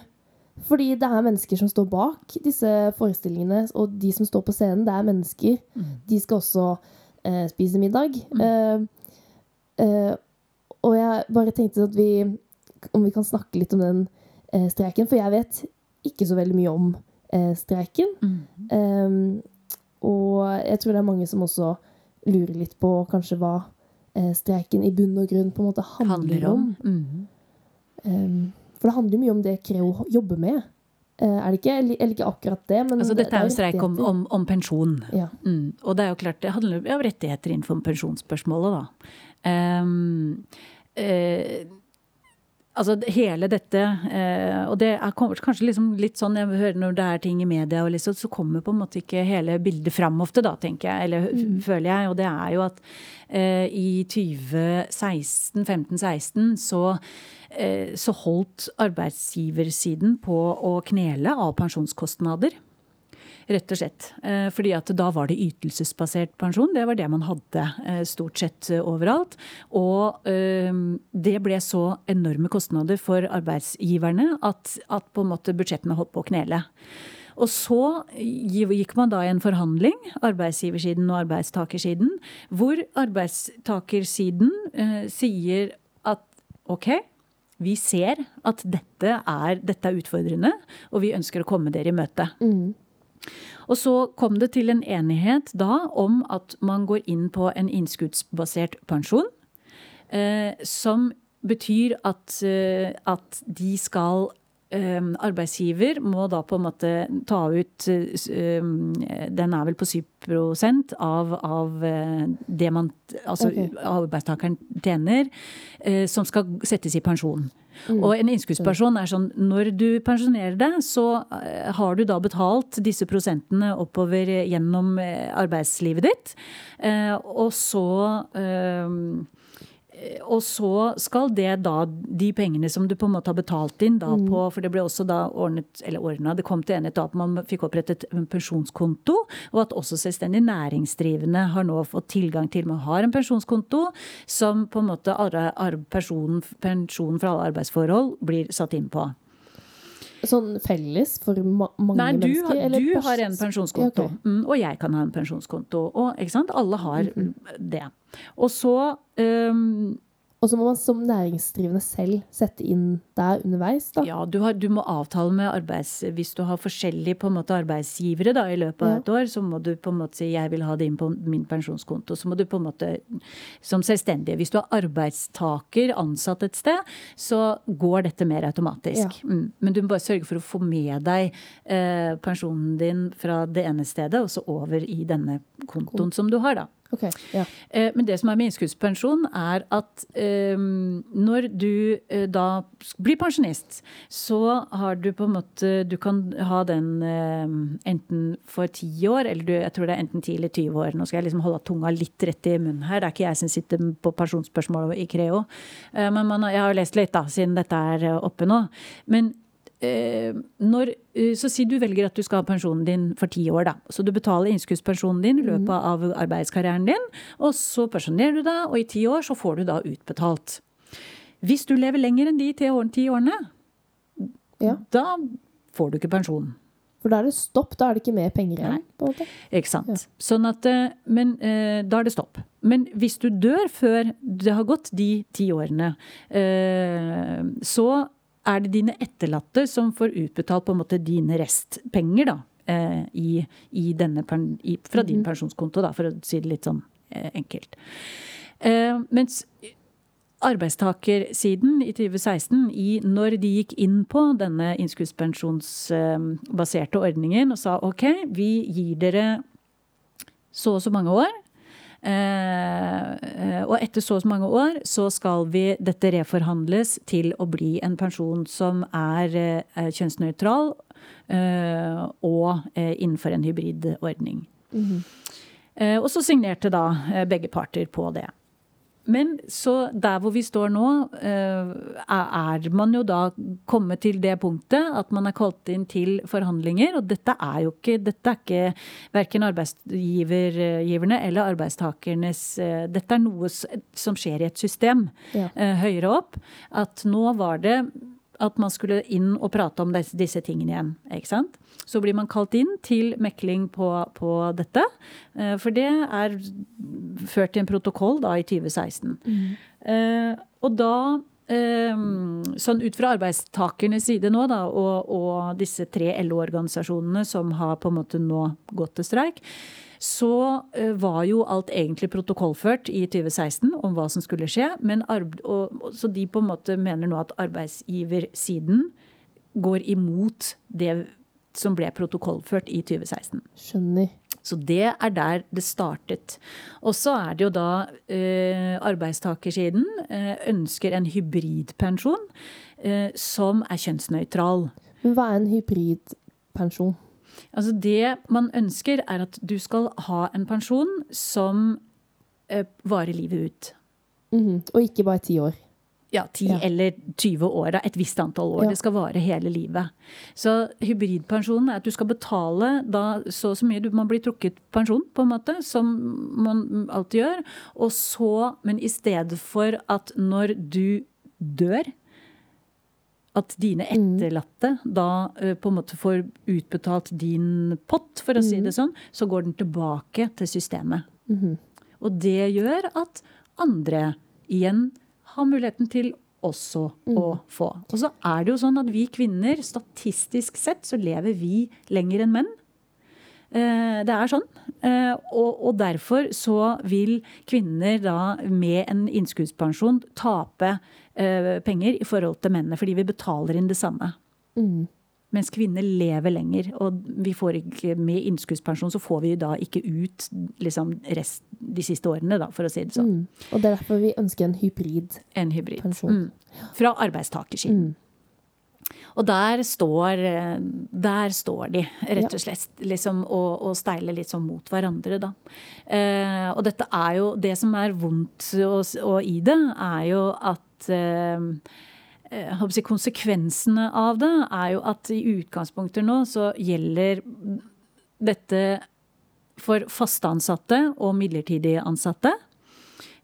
Fordi det er mennesker som står bak disse forestillingene, og de som står på scenen, det er mennesker. Mm. De skal også eh, spise middag. Mm. Eh, eh, og jeg bare tenkte at vi Om vi kan snakke litt om den eh, streiken, for jeg vet ikke så veldig mye om eh, streiken. Mm. Um, og jeg tror det er mange som også lurer litt på kanskje hva eh, streiken i bunn og grunn på en måte handler, Handler om. om. Mm. Um, for det handler jo mye om det Creo jobber med. Eh, er det ikke? Eller, ikke akkurat det, men Altså, dette er jo det streik om, om, om pensjon. Ja. Mm. Og det er jo klart, det handler om rettigheter innenfor pensjonsspørsmålet, da. Um, uh, altså hele dette uh, Og det er kanskje liksom litt sånn jeg hører når det er ting i media, liksom, så kommer på en måte ikke hele bildet fram ofte, da, tenker jeg. Eller mm. føler jeg. Og det er jo at uh, i 2016, 15-16 så så holdt arbeidsgiversiden på å knele av pensjonskostnader. Rett og slett. Eh, Fordi at da var det ytelsesbasert pensjon. Det var det man hadde eh, stort sett eh, overalt. Og eh, det ble så enorme kostnader for arbeidsgiverne at, at på en måte budsjettene holdt på å knele. Og så gikk man da i en forhandling, arbeidsgiversiden og arbeidstakersiden, hvor arbeidstakersiden eh, sier at ok, vi ser at dette er, dette er utfordrende, og vi ønsker å komme dere i møte. Mm. Og så kom det til en enighet da om at man går inn på en innskuddsbasert pensjon. Eh, som betyr at, eh, at de skal Arbeidsgiver må da på en måte ta ut eh, eh, Den er vel på 7 av, av eh, det man Altså okay. arbeidstakeren tjener, som skal settes i pensjon. Mm. Og en innskuddspensjon er sånn når du pensjonerer deg, så har du da betalt disse prosentene oppover gjennom arbeidslivet ditt. Og så eh, og så skal det da, de pengene som du på en måte har betalt inn da på For det ble også da ordnet, eller ordna, det kom til enighet da at man fikk opprettet en pensjonskonto, og at også selvstendig næringsdrivende har nå fått tilgang til Man har en pensjonskonto som på en måte personen, pensjonen fra alle arbeidsforhold blir satt inn på. Sånn felles for ma mange Nei, du, mennesker? har- du pers- har en pensjonskonto, Ja, ok. mm, og jeg kan ha en pensjonskonto. Og alle har det. Og så ehm, Og så må man som næringsdrivende selv sette inn der underveis, da. Ja, du, har, du må avtale med arbeids... Hvis du har forskjellige måte, arbeidsgivere da, i løpet av Ja. et år, så må du på en måte si 'jeg vil ha det inn på min pensjonskonto'. Så må du på en måte, som selvstendig Hvis du er arbeidstaker ansatt et sted, så går dette mer automatisk. Mm. Men du må bare sørge for å få med deg eh, pensjonen din fra det ene stedet, og så over i denne kontoen som du har, da. Ok, ja. Eh, Men det som er med innskuddspensjon, er at um, når du uh, da blir pensjonist, så har du på en måte Du kan ha den uh, enten for ti år, eller du, jeg tror det er enten ti eller 20 år. Nå skal jeg liksom holde tunga litt rett i munnen her. Det er ikke jeg som sitter på pensjonsspørsmål i Creo. Uh, men man, jeg har jo lest litt, da, siden dette er oppe nå. Men når, eh, så si du velger at du skal ha pensjonen din for ti år, da. Så du betaler innskuddspensjonen din i løpet av arbeidskarrieren din, og så pensjonerer du deg, og i ti år så får du da utbetalt. Hvis du lever lenger enn de ti år- ti årene, ja. da får du ikke pensjon. For da er det stopp, da er det ikke mer penger igjen. Nei. på en måte. Ikke sant? Sånn at, eh, men eh, da er det stopp. Men hvis du dør før det har gått de ti årene, eh, så er det dine etterlatte som får utbetalt på en måte dine restpenger, da. eh, I, i denne, i, fra din pensjonskonto, da, for å si det litt sånn eh, enkelt. Eh, mens arbeidstakersiden i 2016, i, når de gikk inn på denne innskuddspensjonsbaserte ordningen og sa ok, vi gir dere så og så mange år. Eh, eh, og etter så og så mange år så skal vi dette reforhandles til å bli en pensjon som er eh, kjønnsnøytral og innenfor en hybridordning. Mm -hmm. og så signerte da begge parter på det. Men så der hvor vi står nå, eh, er man jo da kommet til det punktet at man er kalt inn til forhandlinger. Og dette er jo ikke, dette er ikke verken arbeidsgiverne eller arbeidstakernes eh, Dette er noe som skjer i et system ja. høyere opp. At nå var det at man skulle inn og prate om disse, disse tingene igjen. ikke sant? Så blir man kalt inn til mekling på, på dette. Eh, for det er ført til en protokoll da i 2016. Mm. Eh, og da eh, Sånn ut fra arbeidstakernes side nå, da, og, og disse tre LO-organisasjonene som har på en måte nå gått til streik, så eh, var jo alt egentlig protokollført i 2016 om hva som skulle skje. Men og, så de på en måte mener nå at arbeidsgiversiden går imot det som ble protokollført i 2016. Skjønner. Så det er der det startet. Og så er det jo da eh, arbeidstakersiden eh, ønsker en hybridpensjon eh, som er kjønnsnøytral. Men hva er en hybridpensjon? Altså det man ønsker, er at du skal ha en pensjon som eh, varer livet ut. Mm -hmm. Og ikke bare ti år. Ja, 10 ja. eller 20 år. Et visst antall år. Ja. Det skal vare hele livet. Så hybridpensjonen er at du skal betale da så og så mye. Man blir trukket pensjon, på en måte, som man alltid gjør. Og så, men i stedet for at når du dør, at dine mm. etterlatte mm. da uh, på en måte får utbetalt din pott, for å mm. si det sånn, så går den tilbake til systemet. Mm. Og det gjør at andre igjen har muligheten til også mm. å få. Og så er det jo sånn at vi kvinner, statistisk sett, så lever vi lenger enn menn. Uh, det er sånn. Uh, og, derfor så vil kvinner da med en innskuddspensjon tape penger i forhold til mennene, fordi vi betaler inn det samme. Mm. Mens kvinner lever lenger. Og vi får ikke, med innskuddspensjon så får vi da ikke ut liksom, rest de siste årene, da, for å si det sånn. Mm. Og det er derfor vi ønsker en hybrid. En hybrid. Mm. Fra arbeidstakersiden. Mm. Og der står, der står de, rett og slett, liksom, og, og steiler litt sånn mot hverandre, da. Eh, og dette er jo Det som er vondt og, og i det, er jo at Eh, eh si, konsekvensene av det er jo at i utgangspunktet nå så gjelder dette for faste ansatte og midlertidig ansatte.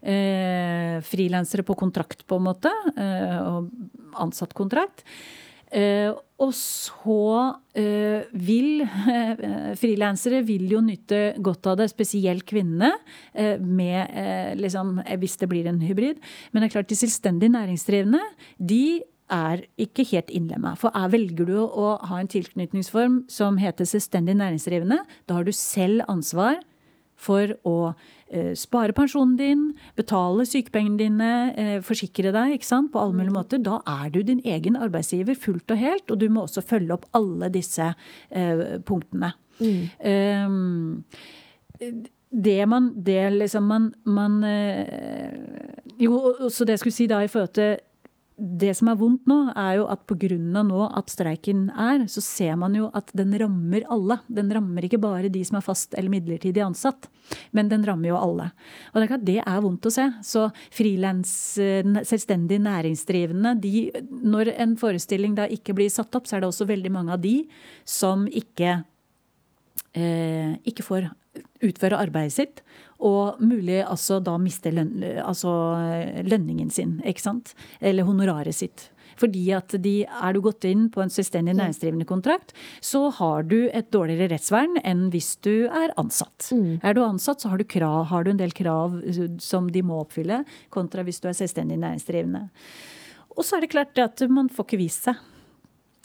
Eh, Frilansere på kontrakt, på en måte. Eh, og ansatt kontrakt. Eh, og så eh, vil <laughs> eh, frilansere vil jo nytte godt av det, spesielt kvinnene, med, liksom, hvis det blir en hybrid. Men det er klart de selvstendig næringsdrivende, de er ikke helt innlemma. For er, velger du å ha en tilknytningsform som heter selvstendig næringsdrivende, da har du selv ansvar for å spare pensjonen din, betale sykepengene dine, eh, forsikre deg ikke sant, på alle mulige mm. måter. Da er du din egen arbeidsgiver fullt og helt, og du må også følge opp alle disse eh, punktene. Mm. Det man Det liksom man, man eh, Jo, så det jeg skulle si da i forhold til det som er vondt nå, er jo at pga. nå at streiken er, så ser man jo at den rammer alle. Den rammer ikke bare de som er fast eller midlertidig ansatt, men den rammer jo alle. Og det er klart det er vondt å se. Så frilans, selvstendig næringsdrivende, de, når en forestilling da ikke blir satt opp, så er det også veldig mange av de som ikke, eh, ikke får utføre arbeidet sitt. Og mulig altså da miste løn, altså lønningen sin, ikke sant. Eller honoraret sitt. Fordi at de, Er du gått inn på en selvstendig næringsdrivende kontrakt, så har du et dårligere rettsvern enn hvis du er ansatt. Mm. Er du ansatt, så har du, krav, har du en del krav som de må oppfylle, kontra hvis du er selvstendig næringsdrivende. Og så er det klart at man får ikke vist seg.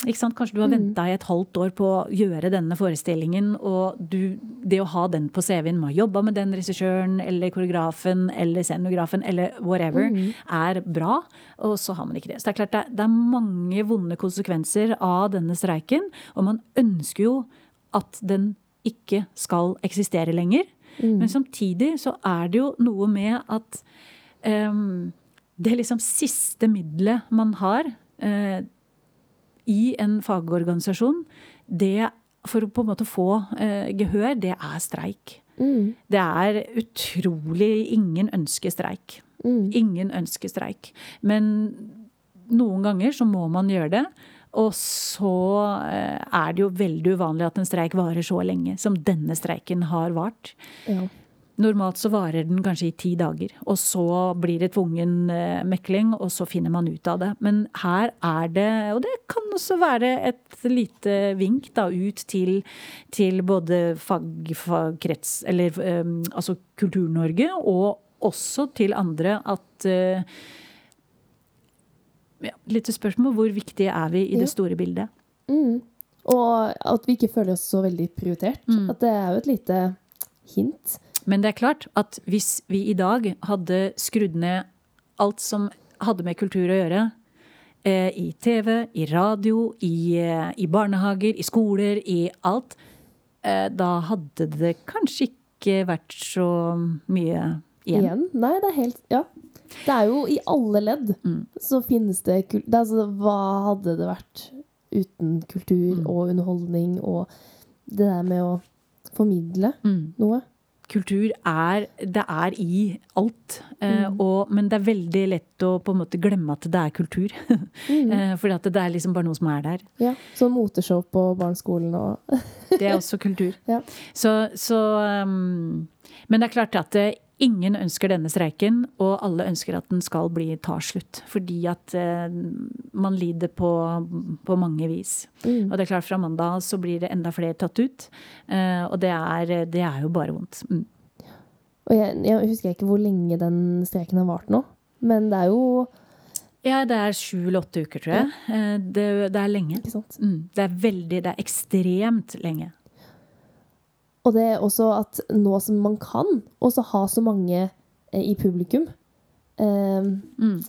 Kanskje du har venta i et halvt år på å gjøre denne forestillingen, og du, det å ha den på CV-en med å jobbe med den regissøren eller koreografen eller scenografen eller whatever, mm. er bra, og så har man ikke det. Så det er klart det, det er mange vonde konsekvenser av denne streiken, og man ønsker jo at den ikke skal eksistere lenger. Mm. Men samtidig så er det jo noe med at um, det liksom siste middelet man har uh, i en fagorganisasjon, det for å på en måte få eh, gehør, det er streik. Mm. Det er utrolig Ingen ønsker streik. Ingen ønsker streik. Men noen ganger så må man gjøre det. Og så eh, er det jo veldig uvanlig at en streik varer så lenge som denne streiken har vart. Ja. Normalt så varer den kanskje i ti dager, og så blir det tvungen eh, mekling, og så finner man ut av det. Men her er det, og det kan også være et lite vink da ut til, til både fagkrets, eller um, altså Kultur-Norge, og også til andre at uh, ja, Litt spørsmål hvor viktige er vi i det store bildet? Mm. Og at vi ikke føler oss så veldig prioritert. Mm. At det er jo et lite hint. Men det er klart at hvis vi i dag hadde skrudd ned alt som hadde med kultur å gjøre, eh, i TV, i radio, i, eh, i, barnehager, i skoler, i alt, eh, da hadde det kanskje ikke vært så mye igjen. Igjen? Nei, det er helt Ja. Det er jo i alle ledd Mm. så finnes det kultur altså, hva hadde det vært uten kultur Mm. og underholdning og det der med å formidle Mm. noe? Kultur er Det er i alt. Eh, Mm. og, men det er veldig lett å på en måte glemme at det er kultur. <laughs> Mm. eh, fordi at det er liksom bare noe som er der. Ja. Som moteshow på barneskolen og Det er også <laughs> kultur. Ja. Så, så um, Men det er klart at eh, ingen ønsker denne streiken, og alle ønsker at den skal bli ta slutt. Fordi at eh, man lider på, på mange vis. mm. Og det er klart fra mandag så blir det enda flere tatt ut. eh, og det er, det er jo bare vondt. Mm. Og jeg, jeg husker ikke hvor lenge den streiken har vart nå. Men det er jo Ja, det er sju eller åtte uker, tror jeg. Eh, Det, det er lenge. Ikke? Mm. Det er veldig, det er ekstremt lenge. Og det er også at nå som man kan også ha så mange eh, i publikum eh, Mm.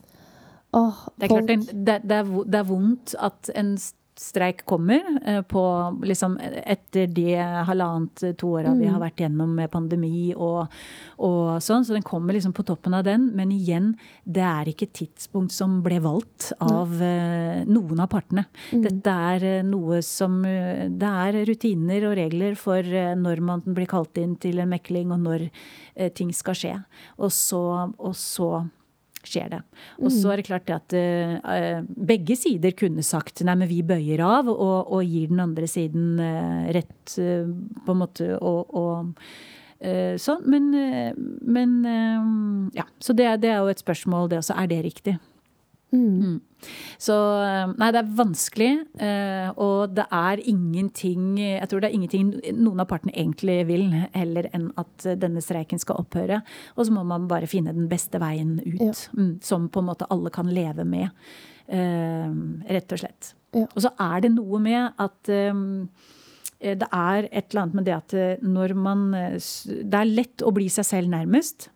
å, Det er klart folk- det, det, det, er, det er vondt at en streik kommer eh, på liksom etter de halvannet, to åra vi Mm. har vært gjennom med pandemi og, og sånn. Så den kommer liksom på toppen av den. Men igjen, det er ikke et tidspunkt som ble valgt av eh, noen av partene. Mm. Dette er eh, noe som Det er rutiner og regler for når man blir kalt inn til en mekling, og når ting skal skje. Og så, og så skjer det. Og så er det klart at uh, begge sider kunne sagt nei, men vi bøyer av og, og gir den andre siden uh, rett uh, på en måte og, og sånn. Men, men ja. Så det, det er jo et spørsmål, det også. Er det riktig? Mm. Så eh, nei, det er vanskelig. eh, Og det er ingenting Jeg tror det er ingenting noen av partene egentlig vil, heller enn at denne streiken skal opphøre. Og så må man bare finne den beste veien ut, Ja. mm, som på en måte alle kan leve med. eh, Rett og slett. Ja. Og så er det noe med at det er et eller annet med det at når man Det er lett å bli seg selv nærmest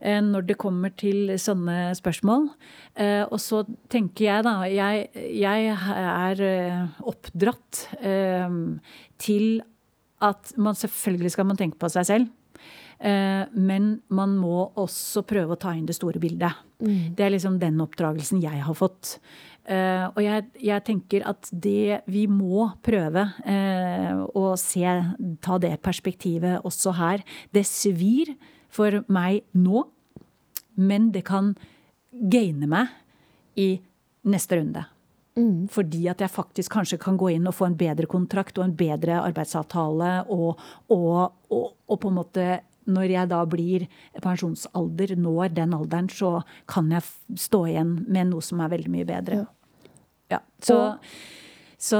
når det kommer til sånne spørsmål. Eh, Og så tenker jeg da Jeg, jeg er eh, oppdratt eh, til at man selvfølgelig skal man tenke på seg selv. Eh, Men man må også prøve å ta inn det store bildet. Mm. Det er liksom den oppdragelsen jeg har fått. Eh, og jeg, jeg tenker at det Vi må prøve eh, å se, ta det perspektivet også her. Det svir for meg nå, men det kan gaine meg i neste runde. Mm. Fordi at jeg faktisk kanskje kan gå inn og få en bedre kontrakt og en bedre arbeidsavtale. Og, og, og, og på en måte når jeg da blir pensjonsalder, når den alderen, så kan jeg stå igjen med noe som er veldig mye bedre. Ja. Så, så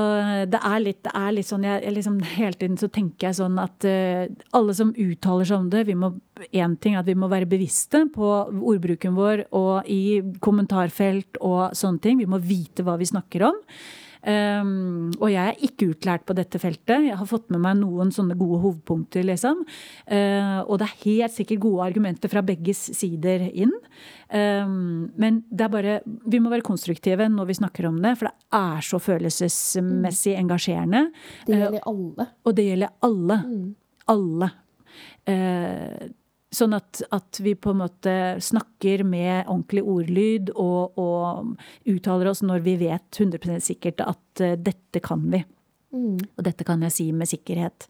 det er litt, det er litt sånn jeg, jeg liksom, <laughs> Hele tiden så tenker jeg sånn at uh, alle som uttaler seg om det vi må, en ting at vi må være bevisste på ordbruken vår og i kommentarfelt og sånne ting. Vi må vite hva vi snakker om. Um, og jeg er ikke utlært på dette feltet. Jeg har fått med meg noen sånne gode hovedpunkter, liksom. Uh, og det er helt sikkert gode argumenter fra begges sider inn. Um, men det er bare Vi må være konstruktive når vi snakker om det, for det er så følelsesmessig engasjerende. Det gjelder alle. Og det gjelder alle. Mm. Alle. Eh, sånn at, at vi på en måte snakker med ordentlig ordlyd og, og uttaler oss når vi vet 100 sikkert at eh, dette kan vi. Mm. Og dette kan jeg si med sikkerhet.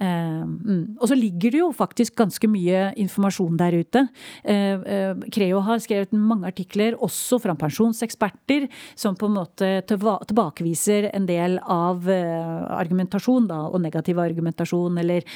Uh, mm. Og så ligger det jo faktisk ganske mye informasjon der ute. Uh, uh, Creo har skrevet mange artikler, også fra pensjonseksperter, som på en måte tilbakeviser en del av argumentasjon, da, og negativ argumentasjon, eller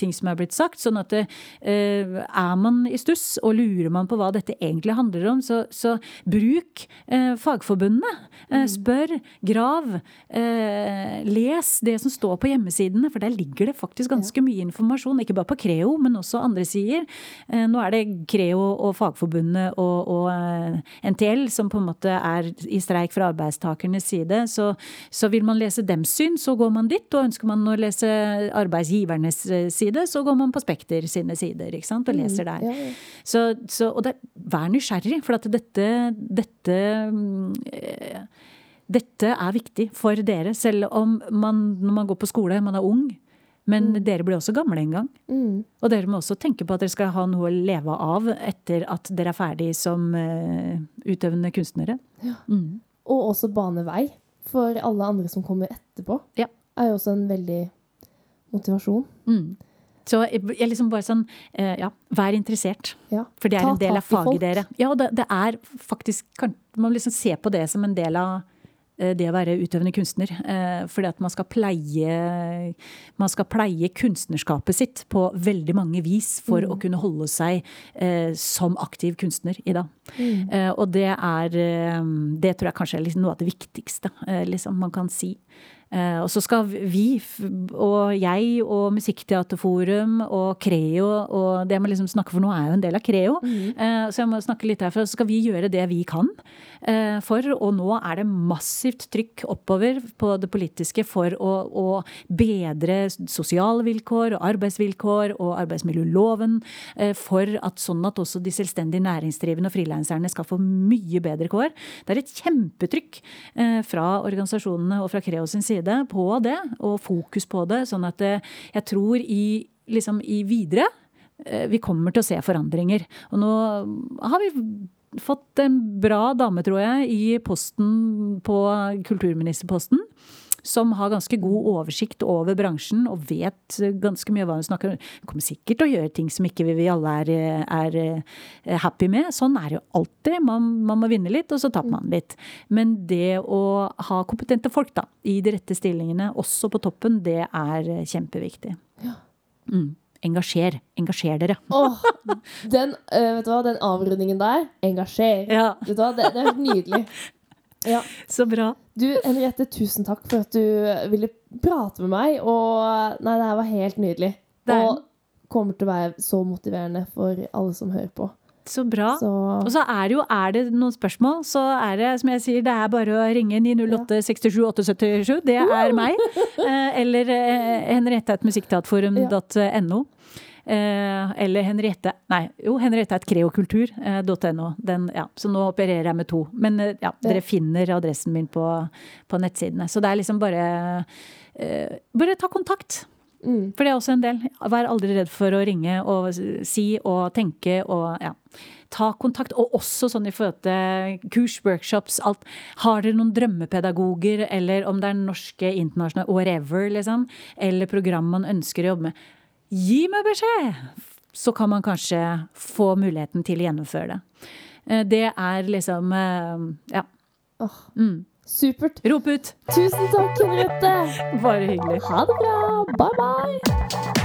ting som er blitt sagt. Sånn at er man i stuss og lurer man på hva dette egentlig handler om, så, så bruk fagforbundene. Eh, spør, grav. Eh, les det som står på hjemmesidene, for der ligger det faktisk ganske mye informasjon. Ikke bare på Creo, men også andre sider. Eh, nå er det Creo og Fagforbundet og, og eh, NTL som på en måte er i streik fra arbeidstakernes side. Så, så vil man lese dems syn, så går man dit. Og ønsker man å lese arbeidsgivernes eh, side, så går man på Spekter sine sider ikke sant? og leser der. Ja, ja. Så, så, og det, vær nysgjerrig, for at dette, dette mm, eh, dette er viktig for dere, selv om man når man går på skole, man er ung. Men dere blir også gamle en gang. Mm. Og dere må også tenke på at dere skal ha noe å leve av etter at dere er ferdig som uh, utøvende kunstnere. Mm. Og også bane vei for alle andre som kommer etterpå. Ja. Er jo også en veldig motivasjon. Mm. Så jeg jeg liksom bare sånn uh, Ja, vær interessert. Ja. For det er Ta en del av faget folk. dere. Ja, det, det er faktisk kan, Man må liksom se på det som en del av det å være utøvende kunstner. Eh, fordi at man skal pleie Man skal pleie kunstnerskapet sitt på veldig mange vis for å kunne holde seg eh, som aktiv kunstner i dag. Mm. og det er eh, Det tror jeg kanskje er noe av det viktigste eh, liksom, man kan si. Eh, og så skal vi, og jeg og Musikkteaterforum og Creo, og det jeg må liksom snakke for nå er jo en del av Creo, eh, så jeg må snakke litt herfra. Så skal vi gjøre det vi kan eh, for, og nå er det massivt trykk oppover på det politiske for å, å bedre sosiale vilkår og arbeidsvilkår og arbeidsmiljøloven, for at sånn at også de selvstendig næringsdrivende og frilanserne skal få mye bedre kår. Det er et kjempetrykk eh, fra organisasjonene og fra Creo sin side på det, og fokus på det. Sånn at eh, jeg tror i, liksom i videre eh, vi kommer til å se forandringer. Og nå har vi fått en bra dame, tror jeg, i posten på kulturministerposten. Som har ganske god oversikt over bransjen og vet ganske mye hva hun snakker om. Hun kommer sikkert til å gjøre ting som ikke vi vi alle er, er eh, happy med. Sånn er det jo alltid. Man, man må vinne litt, og så taper man litt. Men det å ha kompetente folk da, i de rette stillingene, også på toppen, det er kjempeviktig. Mm. Engasjer. Engasjer dere. Oh, den, vet du hva, den avrundingen der, engasjer. Ja, Vet du hva, det, det er helt nydelig. <laughs> Ja. så bra. Du, Henriette, tusen takk for at du ville prate med meg. Og nei, det her var helt nydelig. Og kommer til å være så motiverende for alle som hører på. Så bra. Så Og så er det jo, er det noen spørsmål, så er det som jeg sier, det er bare å ringe 908 67 877. Det er meg. Eh, Eller eh, henriette.musikkteaterforum.no. Eh, Eller Henriette Nei, jo, Henriette er et kreokultur.no. ja, så nå opererer jeg med to. Men eh, ja, dere finner adressen min på, på nettsidene. Så det er liksom bare eh, Bare ta kontakt. mm, For det er også en del. Vær aldri redd for å ringe og si og tenke og ja. Ta kontakt. Og også sånn i forhold til kurs, workshops, alt. Har dere noen drømmepedagoger, eller om det er norske, internasjonale, whatever, liksom, eller program man ønsker å jobbe med, gi meg beskjed! Så kan man kanskje få muligheten til å gjennomføre det. Eh, Det er liksom eh, Ja. Mm. supert. Rop ut! Tusen takk, Henriette. Bare hyggelig. Ha det bra. Bye, bye.